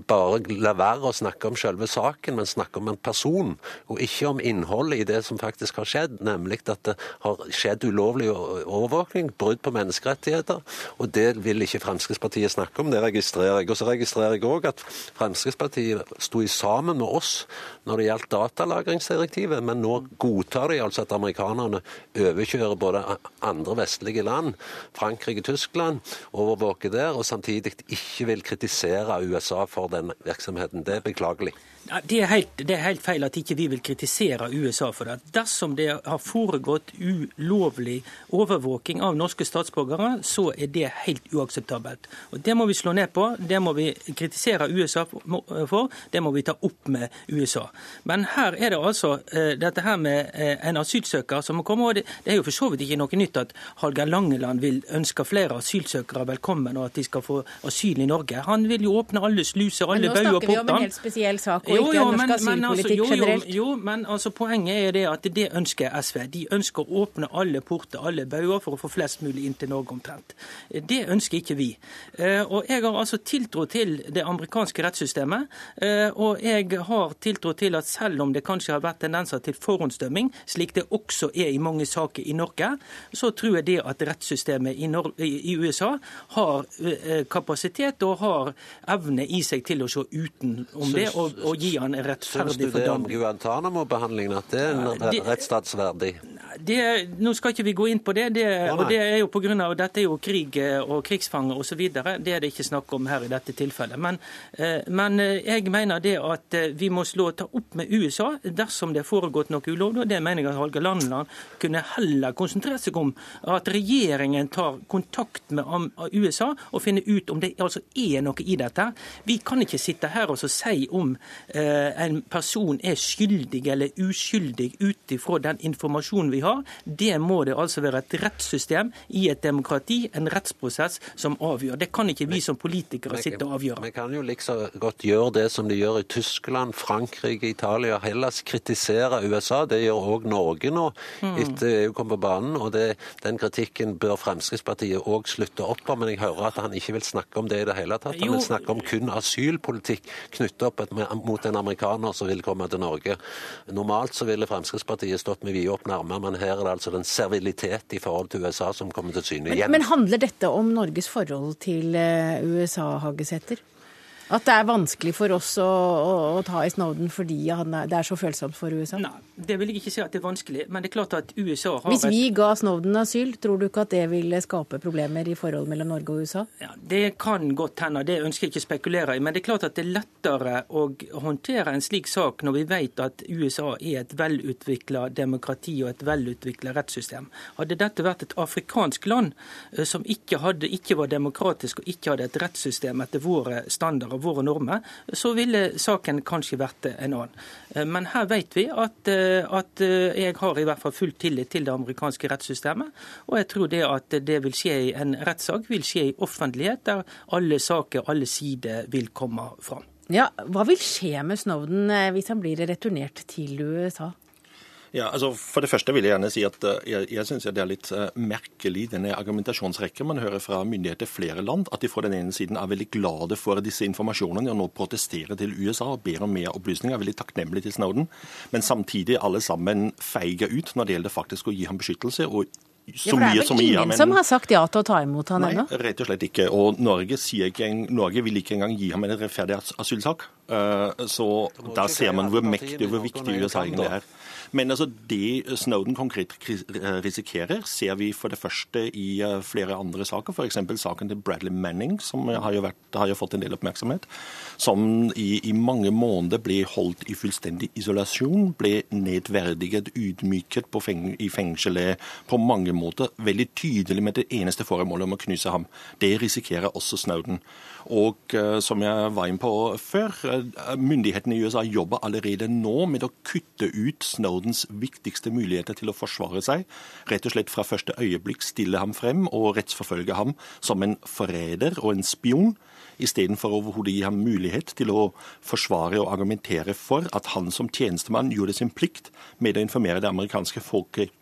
bare la være å snakke om selve saken, men snakke om en person. Og ikke om innholdet i det som faktisk har skjedd, nemlig at det har skjedd ulovlig overvåkning, brudd på menneskerettigheter. Og det vil ikke Fremskrittspartiet snakke om, det registrerer jeg. Og så registrerer jeg òg at Fremskrittspartiet sto sammen med oss når det gjaldt datalagringsdirektivet, men nå godtar de altså at amerikanerne overkjører både andre vestlige land, Frankrike, Tyskland, overvåker der, og samtidig ikke vil kritisere USA for den virksomheten. Det er beklagelig. Det er, helt, det er, helt, feil at ikke vi vil kritisere USA for det. Dersom det har foregått ulovlig overvåking av norske statsborgere, så er det helt uakseptabelt. Og Det må vi slå ned på. Det må vi kritisere USA for. Det må vi ta opp med USA. Men her er det altså uh, dette her med uh, en asylsøker som må komme. og det, det, er jo for så vidt ikke noe nytt at Hallgeir Langeland vil ønske flere asylsøkere velkommen, og at de skal få asyl i Norge. Han vil jo åpne alle sluser, alle bauger og portene. Men nå snakker vi om en helt spesiell sak og ikke jo, norsk asylpolitikk altså, generelt. Jo, men altså, poenget er det at det ønsker SV. De ønsker å åpne alle porter, alle bauger, for å få flest mulig inn til Norge omtrent. Det ønsker ikke vi. Eh, og Jeg har altså tiltro til det amerikanske rettssystemet. Eh, og jeg har tiltro til at selv om det kanskje har vært tendenser til forhåndsdømming, slik det også er i mange saker i Norge, så tror jeg det at rettssystemet i, Nor i USA har eh, kapasitet og har evne i seg til å se utenom det og, og gi han rettferdig Syns du det om Guantánamo-behandlingen, at det er en rettsstatsverdig? Det, nå skal ikke vi gå inn på det, det og det er jo på grunn av, dette er jo krig og krigsfanger osv. Det er det ikke snakk om her i dette tilfellet. Men, men jeg mener det at vi må slå ta opp med USA dersom det er foregått noe ulovlig. og Det mener jeg at Holger Landeland kunne heller konsentrere seg om. At regjeringen tar kontakt med USA og finner ut om det altså er noe i dette. Vi kan ikke sitte her og si om eh, en person er skyldig eller uskyldig ut ifra den informasjonen vi har. Det må det altså være et rettssystem i et demokrati, en rettsprosess, som avgjør. Det kan ikke vi som politikere sitte og avgjøre. Vi kan jo liksom godt gjøre det som de gjør i Tyskland, Frankrike, Italia, Hellas. Kritisere USA. Det gjør òg Norge nå, mm. etter EU kom på banen. og det, Den kritikken bør Fremskrittspartiet òg slutte opp om. Men jeg hører at han ikke vil snakke om det i det hele tatt. Han vil snakke om kun asylpolitikk knyttet opp mot en amerikaner som vil komme til Norge. Normalt så ville Fremskrittspartiet stått med vidåpne armer, men her er det altså den servilitet i forhold til USA som kommer til syne igjen. Men, men handler dette om Norges forhold til eh, USA, Hagesæter? At det er vanskelig for oss å, å, å ta i Snowden fordi er, det er så følsomt for USA? Nei, det vil jeg ikke si at det er vanskelig. Men det er klart at USA har Hvis vi ga Snowden asyl, tror du ikke at det ville skape problemer i forholdet mellom Norge og USA? Ja, Det kan godt hende, det ønsker jeg ikke å spekulere i. Men det er klart at det er lettere å håndtere en slik sak når vi vet at USA er et velutvikla demokrati og et velutvikla rettssystem. Hadde dette vært et afrikansk land eh, som ikke, hadde, ikke var demokratisk og ikke hadde et rettssystem etter våre standarder, og våre normer, så ville saken kanskje vært en annen. Eh, men her vet vi at, eh, at, eh, jeg har i hvert fall full tillit til det amerikanske rettssystemet. Og jeg tror det at det vil skje i en rettssak, vil skje i offentlighet, der alle saker, alle sider vil komme fram. Ja, Hva vil skje med Snowden hvis han blir returnert til USA? Ja, altså For det første vil jeg gjerne si at uh, jeg, jeg syns det er litt uh, merkelig denne argumentasjonsrekken man hører fra myndigheter i flere land, at de fra den ene siden er veldig glade for disse informasjonene og nå protesterer til USA og ber om mer opplysninger, er veldig takknemlige til Snowden, men samtidig alle sammen feiger ut når det gjelder faktisk å gi ham beskyttelse. og så ja, som Det er vel ingen som har sagt ja til å ta imot han ennå? Nei, rett og slett ikke. Og Norge, ikke, Norge, vil ikke engang gi ham en rettferdig asylsak. Uh, så da ser man hvor mektig og hvor viktig USA egentlig er. Men altså, det Snowden konkret risikerer, ser vi for det første i eh, flere andre saker. F.eks. saken til Bradley Manning, som har jo, vært, har jo fått en del oppmerksomhet. Som i, i, mange måneder ble holdt i fullstendig isolasjon. Ble nedverdiget, ydmyket feng, i fengselet på mange måter. Veldig tydelig med det eneste formålet om å knuse ham. Det risikerer også Snowden. Og uh, som jeg var inne på før, uh, myndighetene i USA jobber allerede nå med å kutte ut Snowdens viktigste muligheter til å forsvare seg. Rett og slett fra første øyeblikk stille ham frem og rettsforfølge ham som en forræder og en spion, istedenfor overhodet gi ham mulighet til å forsvare og argumentere for at han som tjenestemann gjorde sin plikt med å informere det amerikanske folket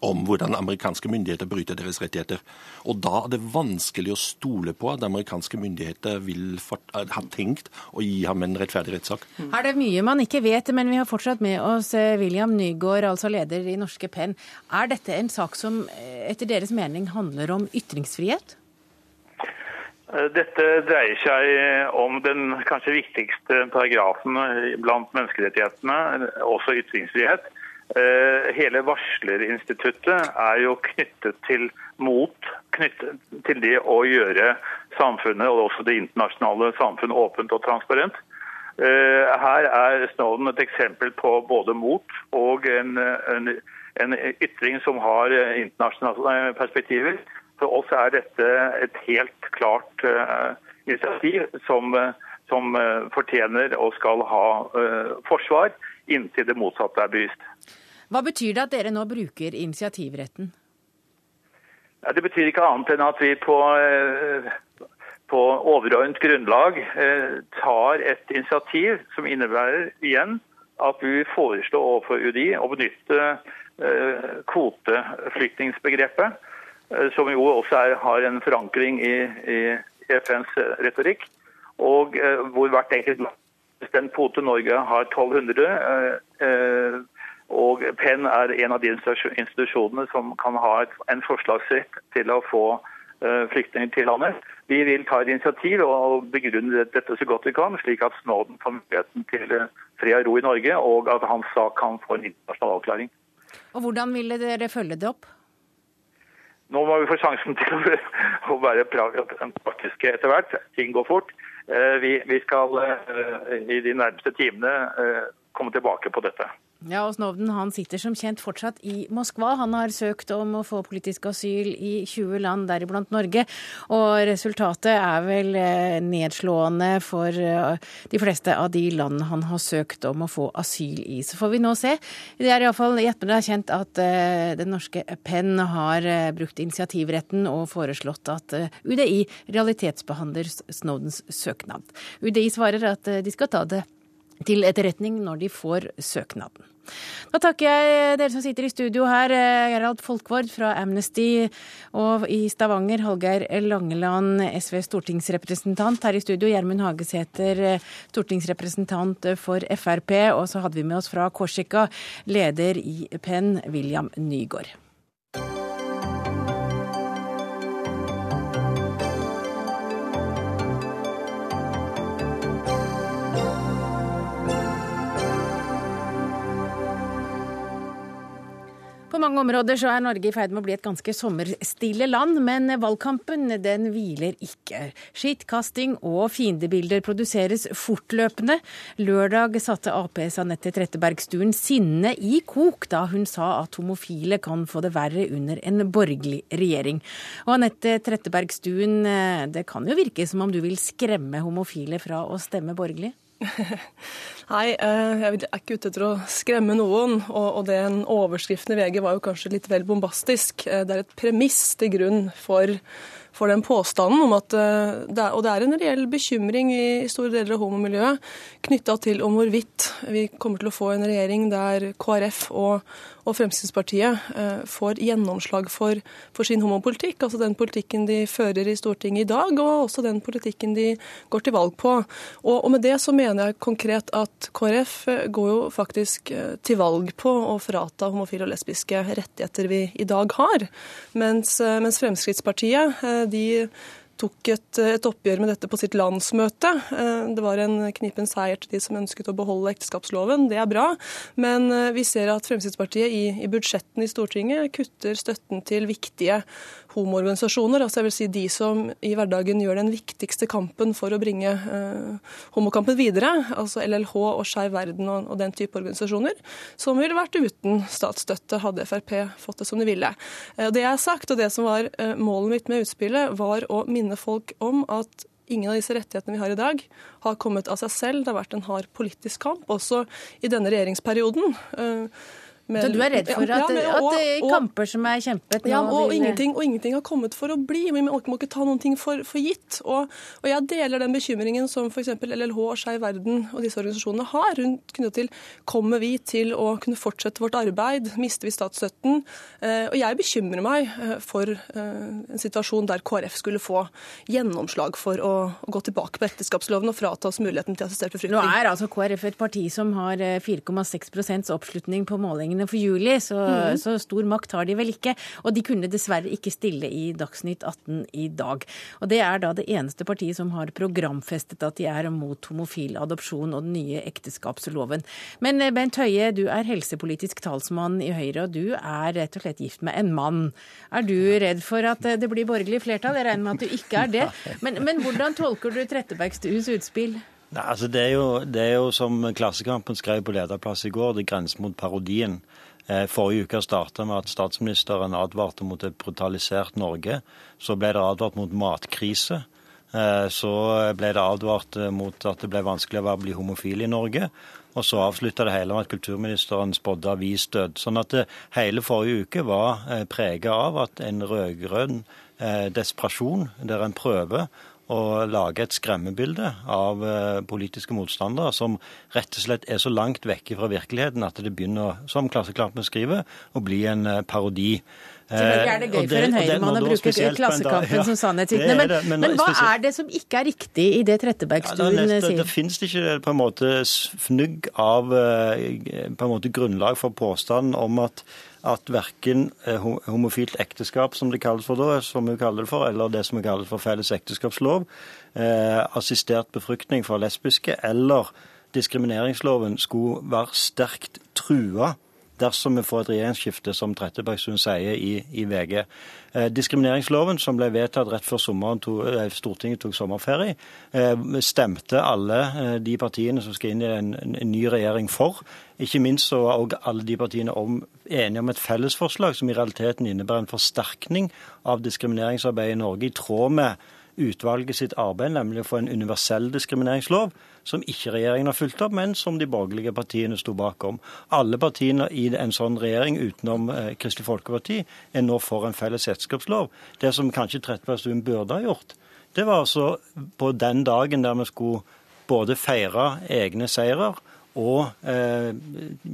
om hvordan amerikanske myndigheter bryter deres rettigheter. Og Da er det vanskelig å stole på at amerikanske myndigheter vil eh, ha tenkt å gi ham en rettferdig rettssak. Her er det mye man ikke vet, men vi har fortsatt med oss eh, William Nygaard, altså leder i Norske Penn. Er dette en sak som eh, etter deres mening handler om ytringsfrihet? Dette dreier seg om den kanskje viktigste paragrafen blant menneskerettighetene, også ytringsfrihet. Eh, hele varslerinstituttet er jo knyttet til mot knyttet til det å gjøre samfunnet og også det internasjonale samfunn åpent og transparent. Eh, her er Snowden et eksempel på både mot og en, en, en ytring som har internasjonale perspektiver. For oss er dette et helt klart uh, initiativ som, som fortjener og skal ha forsvar inntil det motsatte er bevist. Hva betyr det at dere nå bruker initiativretten? Ja, det betyr ikke annet enn at vi på, eh, på overordnet grunnlag eh, tar et initiativ som innebærer igjen at vi foreslår overfor UDI å benytte eh, kvoteflyktningsbegrepet, som jo også er, har en forankring i, i FNs retorikk, og hvor hvert enkelt land bestemt kvote. Norge har 1200. Og Penn er en av de institusjonene som kan ha en forslagsrett til å få flyktninger til landet. Vi vil ta et initiativ og begrunne dette så godt vi kan, slik at Snowden får muligheten til fred og ro i Norge, og at hans sak kan få en internasjonal avklaring. Og Hvordan ville dere følge det opp? Nå må vi få sjansen til å være praktiske etter hvert. Ting går fort. Vi, skal i de nærmeste timene komme tilbake på dette. Ja, og Snowden han sitter som kjent fortsatt i Moskva. Han har søkt om å få politisk asyl i 20 land, deriblant Norge. Og resultatet er vel eh, nedslående for eh, de fleste av de land han har søkt om å få asyl i. Så får vi nå se. Det er iallfall i ettermiddag kjent at eh, den norske Penn har brukt initiativretten og foreslått at UDI realitetsbehandler Snowdens søknad. UDI svarer at de skal ta det til etterretning når de får søknaden. Da takker jeg dere som sitter i studio her. Gerald Folkvord fra Amnesty, og i Stavanger Hallgeir Langeland, SV stortingsrepresentant. Her i studio Gjermund Hagesæter, stortingsrepresentant for Frp. Og så hadde vi med oss fra Korsika leder i Penn, William Nygaard. På mange områder så er Norge i ferd med å bli et ganske sommerstille land, men valgkampen den hviler ikke. Skittkasting og fiendebilder produseres fortløpende. Lørdag satte Aps Anette Trettebergstuen sinne i kok da hun sa at homofile kan få det verre under en borgerlig regjering. Og Anette Trettebergstuen, det kan jo virke som om du vil skremme homofile fra å stemme borgerlig? Nei, eh, jeg er ikke ute etter å skremme noen. Og, den overskriften i VG var jo kanskje litt vel bombastisk. Eh, det er et premiss til grunn for, for den påstanden om at eh, det er, Og det er en reell bekymring i store deler av homomiljøet knytta til om hvorvidt vi kommer til å få en regjering der KrF og, og Fremskrittspartiet eh, får gjennomslag for, for, sin homopolitikk. Altså den politikken de fører i Stortinget i dag, og også den politikken de går til valg på. Og, og med det så mener jeg konkret at KrF eh, går jo faktisk til valg på å frata homofile og lesbiske rettigheter vi i dag har. Mens, mens Fremskrittspartiet de tok et, et, oppgjør med dette på sitt landsmøte. Eh, det var en knipen seier til de som ønsket å beholde ekteskapsloven. Det er bra. Men eh, vi ser at Fremskrittspartiet i, i budsjettene i Stortinget kutter støtten til viktige homoorganisasjoner. Altså jeg vil si de som i hverdagen gjør den viktigste kampen for å bringe eh, homokampen videre. Altså LLH og Skeiv Verden og, og, den type organisasjoner. Som ville vært uten statsstøtte, hadde Frp fått det som de ville. Eh, det jeg har sagt, og det som var eh, målet mitt med utspillet, var å minne folk om at Ingen av disse rettighetene vi har i dag, har kommet av seg selv. Det har vært en hard politisk kamp, også i denne regjeringsperioden. Uh, men, så du er redd for at, ja, og, at kamper som er kjempet ja, og, vil... ingenting, og, ingenting, har kommet for å bli. Vi må, ikke ta noen ting for, for gitt. Og, jeg deler den bekymringen som f.eks. LLH og Skeiv Verden og disse organisasjonene har. rundt knyttet til Kommer vi til å kunne fortsette vårt arbeid? Mister vi statsstøtten? Eh, og jeg bekymrer meg eh, for eh, en situasjon der KrF skulle få gjennomslag for å, å gå tilbake på ekteskapsloven og frata oss muligheten til assistert befruktning. Nå er altså KrF et parti som har 4,6% oppslutning på målingen målingene for juli, så, mm. så, stor makt har de vel ikke. Og de kunne dessverre ikke stille i Dagsnytt 18 i dag. Og det er da det eneste partiet som har programfestet at de er mot homofil adopsjon og den nye ekteskapsloven. Men eh, Bent Høie, du er helsepolitisk talsmann i Høyre, og du er rett og slett gift med en mann. Er du redd for at eh, det blir borgerlig flertall? Jeg regner med at du ikke er det. Men, men hvordan tolker du Trettebergstues utspill? Nei, altså det er, jo, det er jo som Klassekampen skrev på lederplass i går, det grenser mot parodien. Eh, forrige uke starta med at statsministeren advarte mot et brutalisert Norge. Så ble det advart mot matkrise. Eh, så ble det advart mot at det ble vanskeligere å bli homofil i Norge. Og så avslutta det hele med at kulturministeren spådde avisdød. Sånn at hele forrige uke var eh, prega av at en rød-grønn desperasjon, der en prøver å lage et skremmebilde av eh, politiske motstandere som rett og slett er så langt vekke fra virkeligheten at det begynner, som Klassekampen skriver, å bli en parodi. parodi. Selvfølgelig er det gøy for en høyremann å bruke Klassekampen ja, som sannhetsvitne. Men, men, men, hva er det som ikke er riktig i det Trettebergstuen ja, sier? Det finnes ikke på en måte fnugg av på en måte grunnlag for påstanden om at at verken eh, homofilt ekteskap, som det kalles for da, som vi kaller det for, eller det som vi kaller for felles ekteskapslov, eh, assistert befruktning for lesbiske eller diskrimineringsloven skulle være sterkt trua dersom vi får et regjeringsskifte, som Trettebergstuen sier i, i VG. Eh, diskrimineringsloven, som ble vedtatt rett før to, eh, Stortinget tok sommerferie, eh, stemte alle eh, de partiene som skal inn i en, en, ny regjering for. Ikke minst så var også alle de partiene om, enige om et fellesforslag som i realiteten innebærer en forsterkning av diskrimineringsarbeidet i Norge, i tråd med utvalget sitt arbeid, nemlig å få en universell diskrimineringslov, som ikke regjeringen har fulgt opp, men som de borgerlige partiene sto bakom. Alle partiene i en sånn regjering, utenom eh, Kristelig Folkeparti, er nå for en felles selskapslov. Det som kanskje Trettebergstuen burde ha gjort, det var altså på den dagen der vi skulle både feire egne seirer og eh,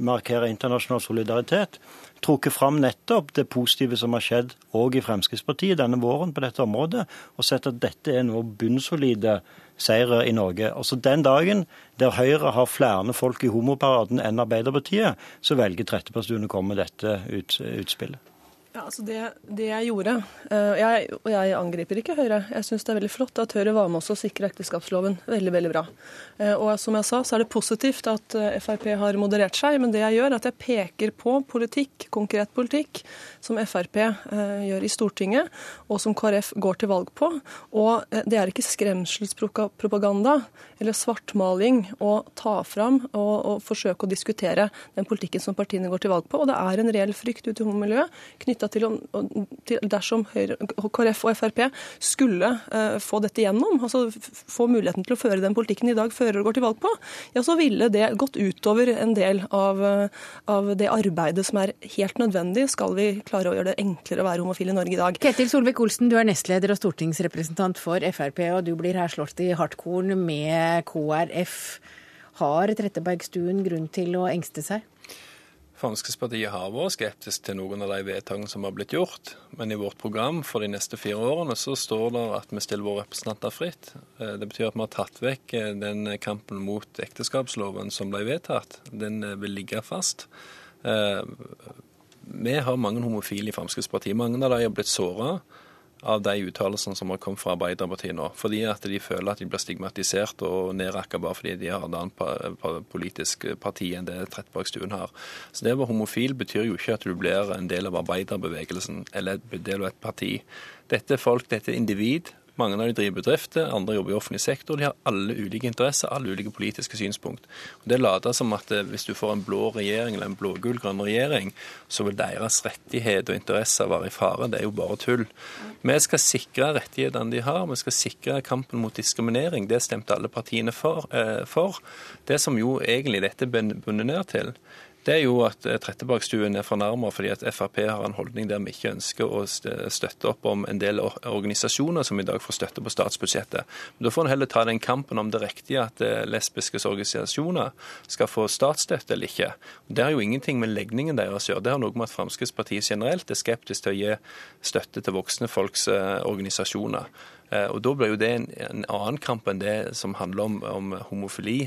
markere internasjonal solidaritet, trukket fram nettopp det positive som har skjedd òg i Fremskrittspartiet denne våren på dette området, og sett at dette er nå bunnsolide seire i Norge. Altså den dagen der Høyre har flere folk i homoparaden enn Arbeiderpartiet, så velger Trettebergstuen å komme med dette utspillet. Ja, altså det, det, jeg gjorde Og jeg, jeg angriper ikke Høyre. Jeg syns det er veldig flott at Høyre var med oss og sikre ekteskapsloven. Veldig, veldig bra. Uh, og som jeg sa, så er det positivt at uh, Frp har moderert seg. Men det jeg gjør, er at jeg peker på politikk, konkret politikk, som Frp gjør i Stortinget, og som KrF går til valg på. Og det er ikke skremselspropaganda eller svartmaling å ta fram og, og forsøke å diskutere den politikken som partiene går til valg på. Og det er en reell frykt ute i homomiljøet knytta knytta til, til dersom Høyre, KrF og Frp skulle uh, få dette gjennom, altså få muligheten til å føre den politikken i dag fører og går til valg på, ja, så ville det gått utover en del av, av det arbeidet som er helt nødvendig, skal vi klare å gjøre det enklere å være homofil i Norge i dag. Ketil Solvik-Olsen, du er nestleder og stortingsrepresentant for Frp, og du blir her slått i hardkorn med KrF. Har Trettebergstuen grunn til å engste seg? Fremskrittspartiet har vært skeptisk til noen av de vedtakene som har blitt gjort. Men i vårt program for de neste fire årene så står det at vi stiller våre representanter fritt. Eh, det betyr at vi har tatt vekk eh, den kampen mot ekteskapsloven som ble vedtatt. Den eh, vil ligge fast. Vi har mange homofile i Fremskrittspartiet. Mange av de har blitt såra av de uttalelsene som har kommet fra Arbeiderpartiet nå. Fordi at de føler at de blir stigmatisert og nedrakka bare fordi de har et annet politisk parti enn det Trettebergstuen har. Så det å være homofil betyr jo ikke at du blir en del av arbeiderbevegelsen eller en del av et parti. Dette er folk, dette er individ mange av de driver bedrifter, andre jobber i offentlig sektor. De har alle ulike interesser, alle ulike politiske synspunkt. Og Det later som at eh, hvis du får en blå regjering eller en blå-gull-grønn regjering, så vil deres rettighet og interesser være i fare. Det er jo bare tull. Vi skal sikre rettighetene de har, vi skal sikre kampen mot diskriminering. Det stemte alle partiene for. Eh. Det som jo egentlig dette bunner ned til, det er jo at eh, Trettebergstuen er fornærma fordi at Frp har en holdning der vi ikke ønsker å støtte opp om en del organisasjoner som i dag får støtte på statsbudsjettet. Men Da får en heller ta den kampen om det riktige at lesbiskes lesbiske organisasjoner skal få statsstøtte eller ikke. Det har jo ingenting med legningen deres å gjøre. Det har noe med at Fremskrittspartiet generelt er skeptisk til å gi støtte til voksne folks eh, organisasjoner. Eh, og Da blir jo det en, en, annen kamp enn det som handler om, om homofili.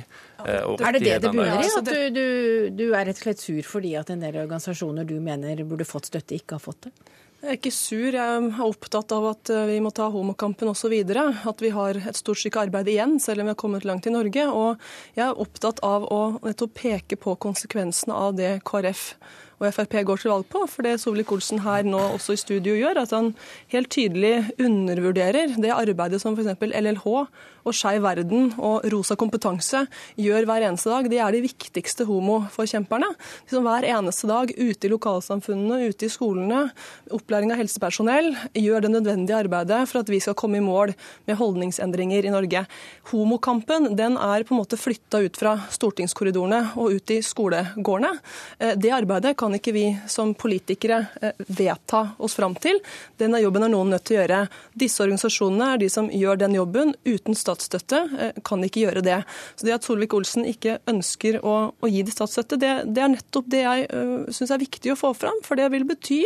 Eh, og er det det det bunner i? At du, du, du, er rett og slett sur fordi at en del organisasjoner du mener burde fått støtte, ikke har fått det? Jeg er ikke sur, jeg er opptatt av at eh, vi må ta homokampen osv. At vi har et stort stykke arbeid igjen, selv om vi har kommet langt i Norge. Og jeg er opptatt av å peke på konsekvensene av det KrF og Frp går til valg på. For det Solvik-Olsen her nå også i studio gjør, at han helt tydelig undervurderer det arbeidet som f.eks. LLH og Skeiv Verden og Rosa kompetanse gjør hver eneste dag. De er de viktigste homoforkjemperne. Som hver eneste dag ute i lokalsamfunnene, ute i skolene, opplæring av helsepersonell, gjør det nødvendige arbeidet for at vi skal komme i mål med holdningsendringer i Norge. Homokampen den er på en måte flytta ut fra stortingskorridorene og ut i skolegårdene. Eh, det arbeidet kan kan ikke vi som politikere eh, vedta oss fram til. Denne jobben er noen nødt til å gjøre. Disse organisasjonene er de som gjør den jobben. Uten statsstøtte eh, kan de ikke gjøre det. Så det at Solvik-Olsen ikke ønsker å, å, gi de statsstøtte, det, det er nettopp det jeg uh, eh, syns er viktig å få fram. For det vil bety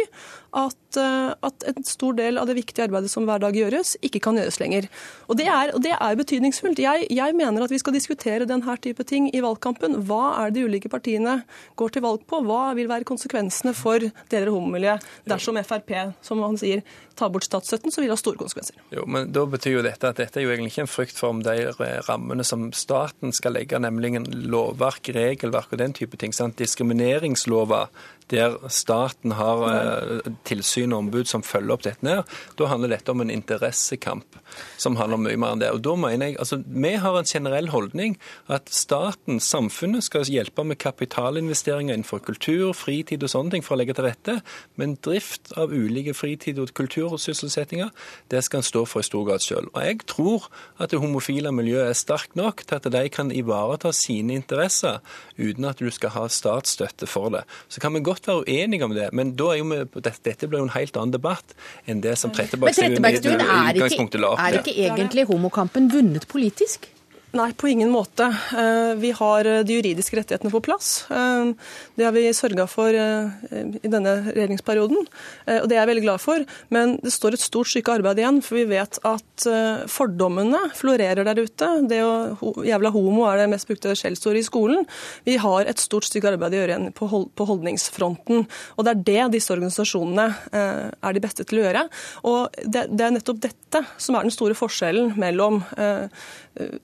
at, at, en stor del av det viktige arbeidet som hver dag gjøres, ikke kan gjøres lenger. Og det er, det er betydningsfullt. Jeg, jeg, mener at vi skal diskutere denne type ting i valgkampen. Hva er det de ulike partiene går til valg på? Hva vil være konsekvensene for deler av homomiljøet dersom Frp, som han sier, tar bort statsstøtten, så vil det ha store konsekvenser. Jo, men Da betyr jo dette at dette er jo egentlig ikke en frykt for om de rammene som staten skal legge, nemlig en lovverk, regelverk og den type ting. Sant? Diskrimineringslover der staten har eh, tilsyn og ombud som følger opp dette. ned, Da handler dette om en interessekamp som handler om mye mer enn det. Og da mener jeg, altså Vi har en generell holdning at staten, samfunnet, skal hjelpe med kapitalinvesteringer innenfor kultur, fritid og sånne ting for å legge til rette. Men drift av ulike fritid- og kultursysselsettinger, det skal en stå for i stor grad sjøl. Og jeg tror at det homofile miljøet er sterkt nok til at de kan ivareta sine interesser uten at du skal ha statsstøtte for det. Så kan vi godt være uenige om det, men da er jo vi, dette blir jo en helt annen debatt enn det som Trettebergstuen i utgangspunktet la opp til. Er ikke egentlig homokampen vunnet politisk? Nei, på ingen måte. Eh, vi har eh, de juridiske rettighetene på plass. Eh, det har vi sørga for i denne regjeringsperioden, og det er jeg veldig glad for. Men det står et stort stykke arbeid igjen, for vi vet at fordommene florerer der ute. Det å jævla homo er det mest brukte skjellsordet i skolen. Vi har et stort stykke arbeid å gjøre igjen på holdningsfronten. Og det er det disse organisasjonene er de beste til å gjøre. Og det er nettopp dette som er den store forskjellen mellom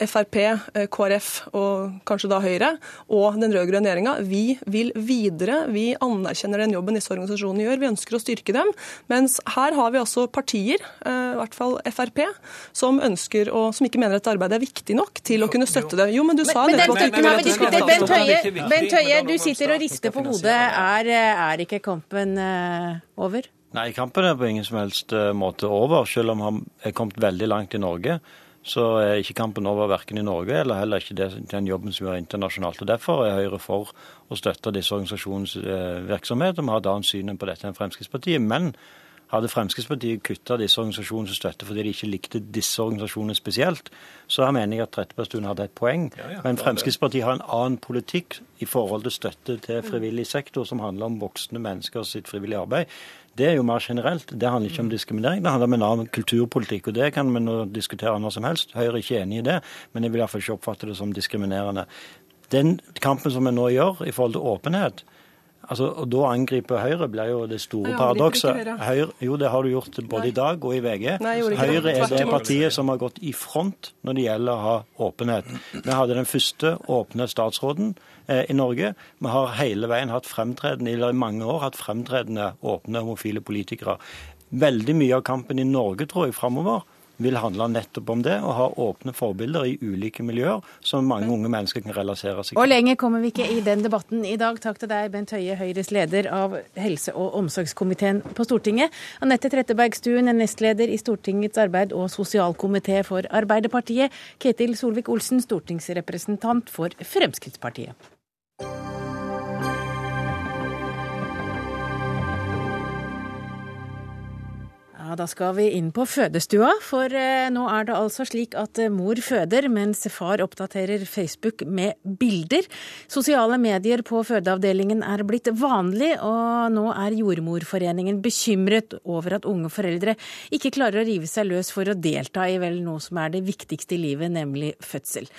Frp, eh, KrF og kanskje da Høyre og den rød-grønne regjeringa. Vi vil videre. Vi anerkjenner den jobben disse organisasjonene gjør. Vi ønsker å styrke dem. Mens her har vi altså partier, eh, i hvert fall Frp, som ønsker å, som ikke mener at arbeidet er viktig nok til å kunne støtte det. Jo, men du sa men, nettopp at Bent Høie, Bent Høie, du sitter og rister på hodet. Er, er ikke kampen uh, over? Nei, kampen er på ingen som helst måte over, selv om han er kommet veldig langt i Norge så er ikke kampen over verken i Norge eller heller ikke det, den jobben som har internasjonalt. Og Derfor er Høyre for å støtte disse organisasjonenes eh, virksomhet. og Vi har et annet syn på dette enn Fremskrittspartiet. Men hadde Fremskrittspartiet kutta disse organisasjonenes støtte fordi de ikke likte disse organisasjonene spesielt, så mener jeg at Trettebergstuen hadde et poeng. Ja, ja, Men Fremskrittspartiet har en annen politikk i forhold til støtte til frivillig sektor, som handler om voksne mennesker sitt frivillige arbeid. Det er jo mer generelt. Det handler ikke om diskriminering, det handler om en annen kulturpolitikk. og Det kan vi nå diskutere når som helst. Høyre er ikke enig i det, men jeg vil iallfall ikke oppfatte det som diskriminerende. Den kampen som vi nå gjør i forhold til åpenhet, Altså, og Da angriper Høyre blir jo det store paradokset. Jo, det har du gjort både Nei. i dag og i VG. Nei, Høyre er det partiet som har gått i front når det gjelder å ha åpenhet. Vi hadde den første åpne statsråden eh, i Norge. Vi har hele veien hatt fremtredende, eller i mange år hatt fremtredende åpne homofile politikere. Veldig mye av kampen i Norge tror jeg framover vil handle nettopp om det, og ha åpne forbilder i ulike miljøer som mange unge mennesker kan relasere seg til. Og lenger kommer vi ikke i den debatten i dag. Takk til deg, Bent Høie, Høyres leder av helse- og omsorgskomiteen på Stortinget. Anette Trettebergstuen, nestleder i Stortingets arbeid- og sosialkomité for Arbeiderpartiet. Ketil Solvik-Olsen, stortingsrepresentant for Fremskrittspartiet. Da skal vi inn på fødestua, for eh, nå er det altså slik at eh, mor føder mens far oppdaterer Facebook med bilder. Sosiale medier på fødeavdelingen er blitt vanlig, og nå er Jordmorforeningen bekymret over at unge foreldre ikke klarer å rive seg løs for å delta i vel noe som er det viktigste i livet, nemlig fødsel.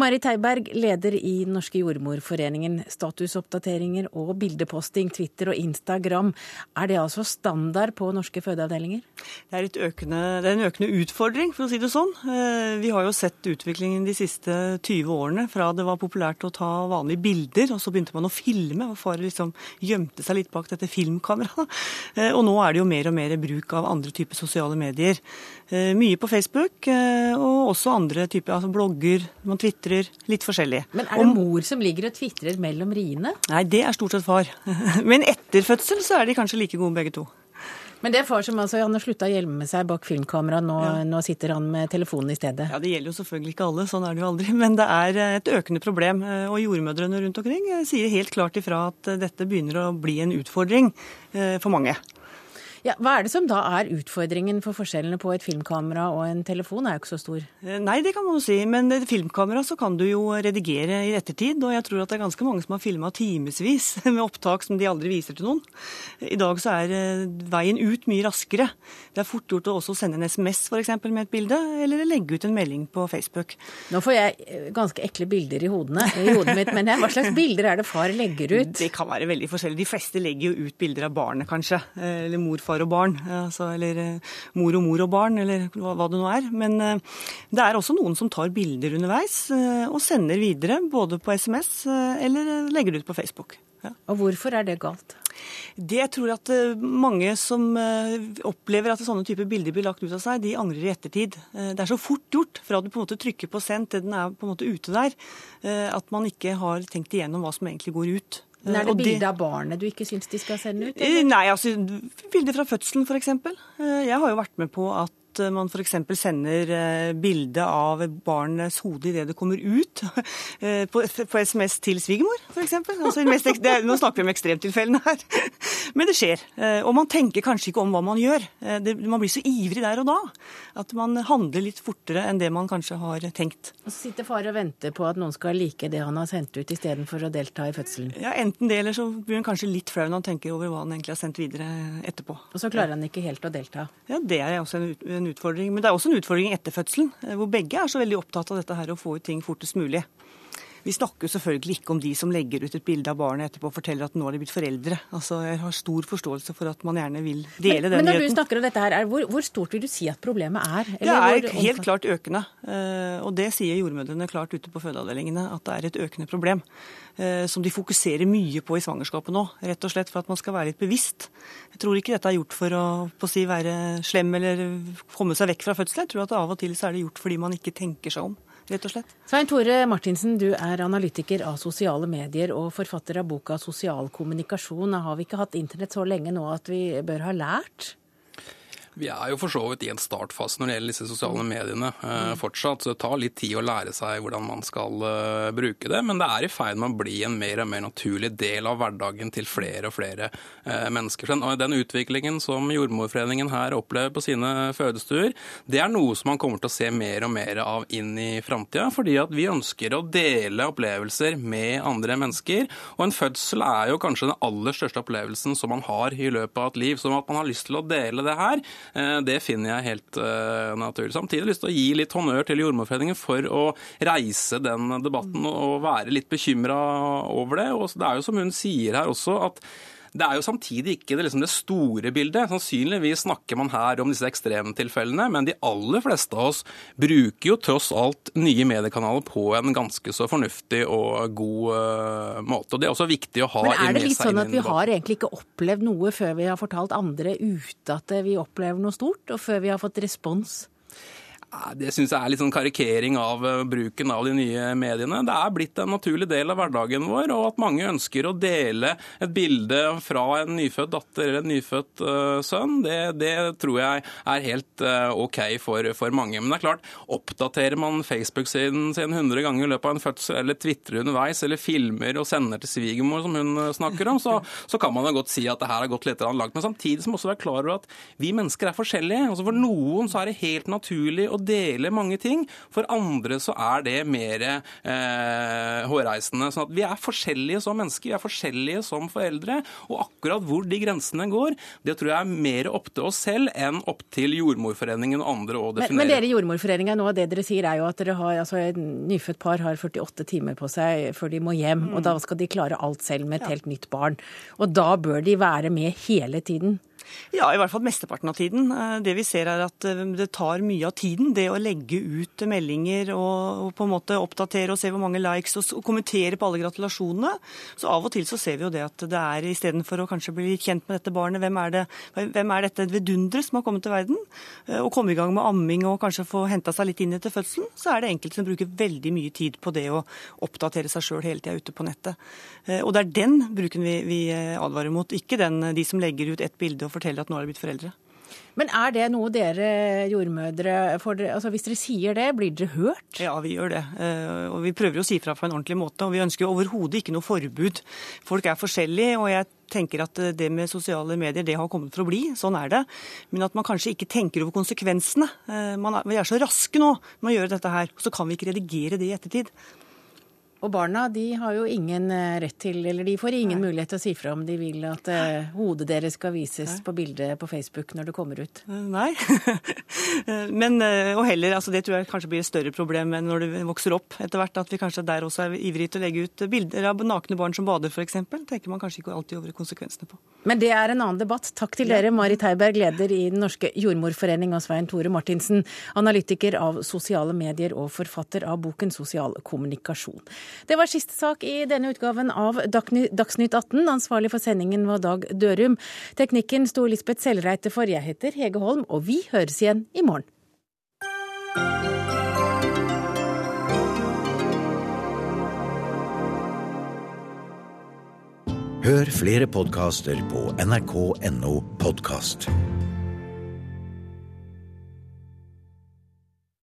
Mari Teiberg, leder i Den norske jordmorforeningen. Statusoppdateringer og bildeposting, Twitter og Instagram, er det altså standard på norske fødeavdelinger? Det er, økende, det er, en økende utfordring, for å si det sånn. Eh, vi har jo sett utviklingen de siste 20 årene, fra det var populært å ta vanlige bilder, og så begynte man å filme. og Far liksom gjemte seg litt bak dette filmkameraet. Eh, og nå er det jo mer og mer bruk av andre typer sosiale medier. Eh, mye på Facebook, og også andre typer altså blogger, man tvitrer. Litt forskjellig. Men er det mor som ligger og tvitrer mellom riene? Nei, det er stort sett far. Men etter fødsel så er de kanskje like gode begge to. Men det er far som altså, han har slutta å hjelme seg bak filmkamera, nå, ja. nå, sitter han med telefonen i stedet? Ja, Det gjelder jo selvfølgelig ikke alle, sånn er det jo aldri. Men det er et økende problem. Og jordmødrene rundt omkring sier helt klart ifra at dette begynner å bli en utfordring eh, for mange. Ja, hva er det som da er utfordringen for forskjellene på et filmkamera og en telefon? er jo ikke så stor. Eh, nei, det kan man jo si. Men filmkamera så kan du jo redigere i ettertid. Og jeg tror at det er ganske mange som har filma timevis med opptak som de aldri viser til noen. I dag så er eh, veien ut mye raskere. Det er fort gjort å også sende en SMS f.eks. med et bilde, eller legge ut en melding på Facebook. Nå får jeg eh, ganske ekle bilder i, hodene, i hodet mitt, men hva slags bilder er det far legger ut? Det kan være veldig forskjellig. De fleste legger jo ut bilder av barnet, kanskje. Eller mor, far og barn. Altså, eller mor og mor og barn, eller hva det nå er. Men det er også noen som tar bilder underveis og sender videre, både på SMS eller legger det ut på Facebook. Ja. Og hvorfor er det galt? Det jeg tror at mange som opplever at sånne typer bilder blir lagt ut av seg, de angrer i ettertid. Det er så fort gjort fra du på en måte trykker på sendt til den er på en måte ute der, at man ikke har tenkt igjennom hva som egentlig går ut. Men Er det bilde av barnet du ikke syns de skal sende ut? Eller? Nei, altså bilder fra fødselen f.eks. Jeg har jo vært med på at man f.eks. sender bilde av barnets hode idet det kommer ut på, på SMS til svigermor, f.eks. Altså, nå snakker vi om ekstremtilfellene her. Men det skjer. Og man tenker kanskje ikke om hva man gjør. Det, man blir så ivrig der og da at man handler litt fortere enn det man kanskje har tenkt. Og så sitter far og venter på at noen skal like det han har sendt ut, istedenfor å delta i fødselen? Ja, enten det, eller så blir han kanskje litt flau når han tenker over hva han egentlig har sendt videre etterpå. Og så klarer han ikke helt å delta? Ja, det er også en, en utfordring. Men det er også en utfordring etter fødselen, hvor begge er så veldig opptatt av dette her å få ut ting fortest mulig. Vi snakker selvfølgelig ikke om de som legger ut et bilde av barnet etterpå og forteller at nå har de blitt foreldre. Altså, Jeg har stor forståelse for at man gjerne vil dele men, den Men når nyheten. du snakker om dette her, er, hvor, hvor, stort vil du si at problemet er? det er helt klart økende. Og det sier jordmødrene klart ute på fødeavdelingene, at det er et økende problem. Som de fokuserer mye på i svangerskapet nå, rett og slett for at man skal være litt bevisst. Jeg tror ikke dette er gjort for å, si, være slem eller komme seg vekk fra fødsel. Jeg tror at av og til så er det gjort fordi man ikke tenker seg om rett og slett. Svein Tore Martinsen, du er analytiker av sosiale medier og forfatter av boka 'Sosial kommunikasjon'. Har vi ikke hatt internett så lenge nå at vi bør ha lært? Vi er jo for så vidt i en startfase når det gjelder disse sosiale mediene eh, fortsatt. Så det tar litt tid å lære seg hvordan man skal eh, bruke det. Men det er i ferd med å bli en mer og mer naturlig del av hverdagen til flere og flere eh, mennesker. Og den utviklingen som Jordmorforeningen her opplever på sine fødestuer, det er noe som man kommer til å se mer og mer av inn i framtida. Fordi at vi ønsker å dele opplevelser med andre mennesker. Og en fødsel er jo kanskje den aller største opplevelsen som man har i løpet av et liv. Så at man har lyst til å dele det her, det finner jeg helt uh, naturlig. Samtidig har jeg lyst til å gi litt honnør til Jordmorforeningen for å reise den debatten og være litt bekymra over det. Og det er jo som hun sier her også, at det er jo samtidig ikke det, liksom det, store bildet. Sannsynligvis snakker man her om disse ekstremtilfellene, men de aller fleste av oss bruker jo tross alt nye mediekanaler på en ganske så fornuftig og god uh, måte. Og Det er også viktig å ha i seg. Men er det litt sånn at vi har egentlig ikke opplevd noe før vi har fortalt andre ute at vi opplever noe stort, og før vi har fått respons? Det syns jeg er litt sånn karikering av bruken av de nye mediene. Det er blitt en naturlig del av hverdagen vår, og at mange ønsker å dele et bilde fra en nyfødt datter eller en nyfødt uh, sønn, det, det, tror jeg er helt uh, OK for, for, mange. Men det er klart, oppdaterer man Facebook-siden sin 100 ganger i løpet av en fødsel, eller tvitrer underveis, eller filmer og sender til svigermor, som hun snakker om, så, så kan man jo godt si at det her har gått litt langt. Men samtidig må man også være klar over at vi mennesker er forskjellige. Altså For noen så er det helt naturlig å dele mange ting. For andre så er det mer eh, hårreisende. Sånn at vi er forskjellige som mennesker, vi er forskjellige som foreldre. Og akkurat hvor de grensene går, det tror jeg er mer opp til oss selv enn opp til Jordmorforeningen og andre å definere. Men, men dere i Jordmorforeningen nå, det dere sier er jo at dere har, altså et nyfødt par har 48 timer på seg før de må hjem. Og da skal de klare alt selv med et helt nytt barn. Og da bør de være med hele tiden. Ja, i hvert fall mesteparten av tiden. Det vi ser er at det tar mye av tiden, det å legge ut meldinger og, på en måte oppdatere og se hvor mange likes og kommentere på alle gratulasjonene. Så av og til så ser vi jo det at det er istedenfor å kanskje bli kjent med dette barnet, hvem er, det, hvem er dette vidunderet som har kommet til verden, og komme i gang med amming og kanskje få henta seg litt inn etter fødselen, så er det enkelte som bruker veldig mye tid på det å oppdatere seg sjøl hele tida ute på nettet. Og det er den bruken vi, vi advarer mot, ikke den de som legger ut ett bilde og forteller at nå er de blitt foreldre. Men er det noe dere jordmødre får altså Hvis dere sier det, blir dere hørt? Ja, vi gjør det. Eh, og vi prøver å si fra på en ordentlig måte. Og vi ønsker jo overhodet ikke noe forbud. Folk er forskjellige, og jeg tenker at eh, det med sosiale medier det har kommet for å bli. Sånn er det. Men at man kanskje ikke tenker over konsekvensene. Eh, man er, vi er så raske nå med å gjøre dette her, og så kan vi ikke redigere det i ettertid. Og barna de har jo ingen eh, rett til, eller de får ingen Nei. mulighet til å si fra om de vil at uh, hodet deres skal vises Nei. på bildet på Facebook når det kommer ut. Eh, nei. Men, og heller, altså det tror jeg kanskje blir et større problem enn når du vokser opp etter hvert. At vi kanskje der også er ivrige til å legge ut bilder av nakne barn som bader f.eks. Tenker man kanskje ikke alltid over konsekvensene på. Men det er en annen debatt. Takk til dere, Marit Heiberg, leder i Den norske jordmorforening, og Svein Tore Martinsen, analytiker av sosiale medier og forfatter av boken Sosial kommunikasjon. Det var siste sak i denne utgaven av Dagsnytt 18. Ansvarlig for sendingen var Dag Dørum. Teknikken sto Lisbeth Selreite for. Jeg heter Hege Holm, og vi høres igjen i morgen. Hør flere podkaster på nrk.no podkast.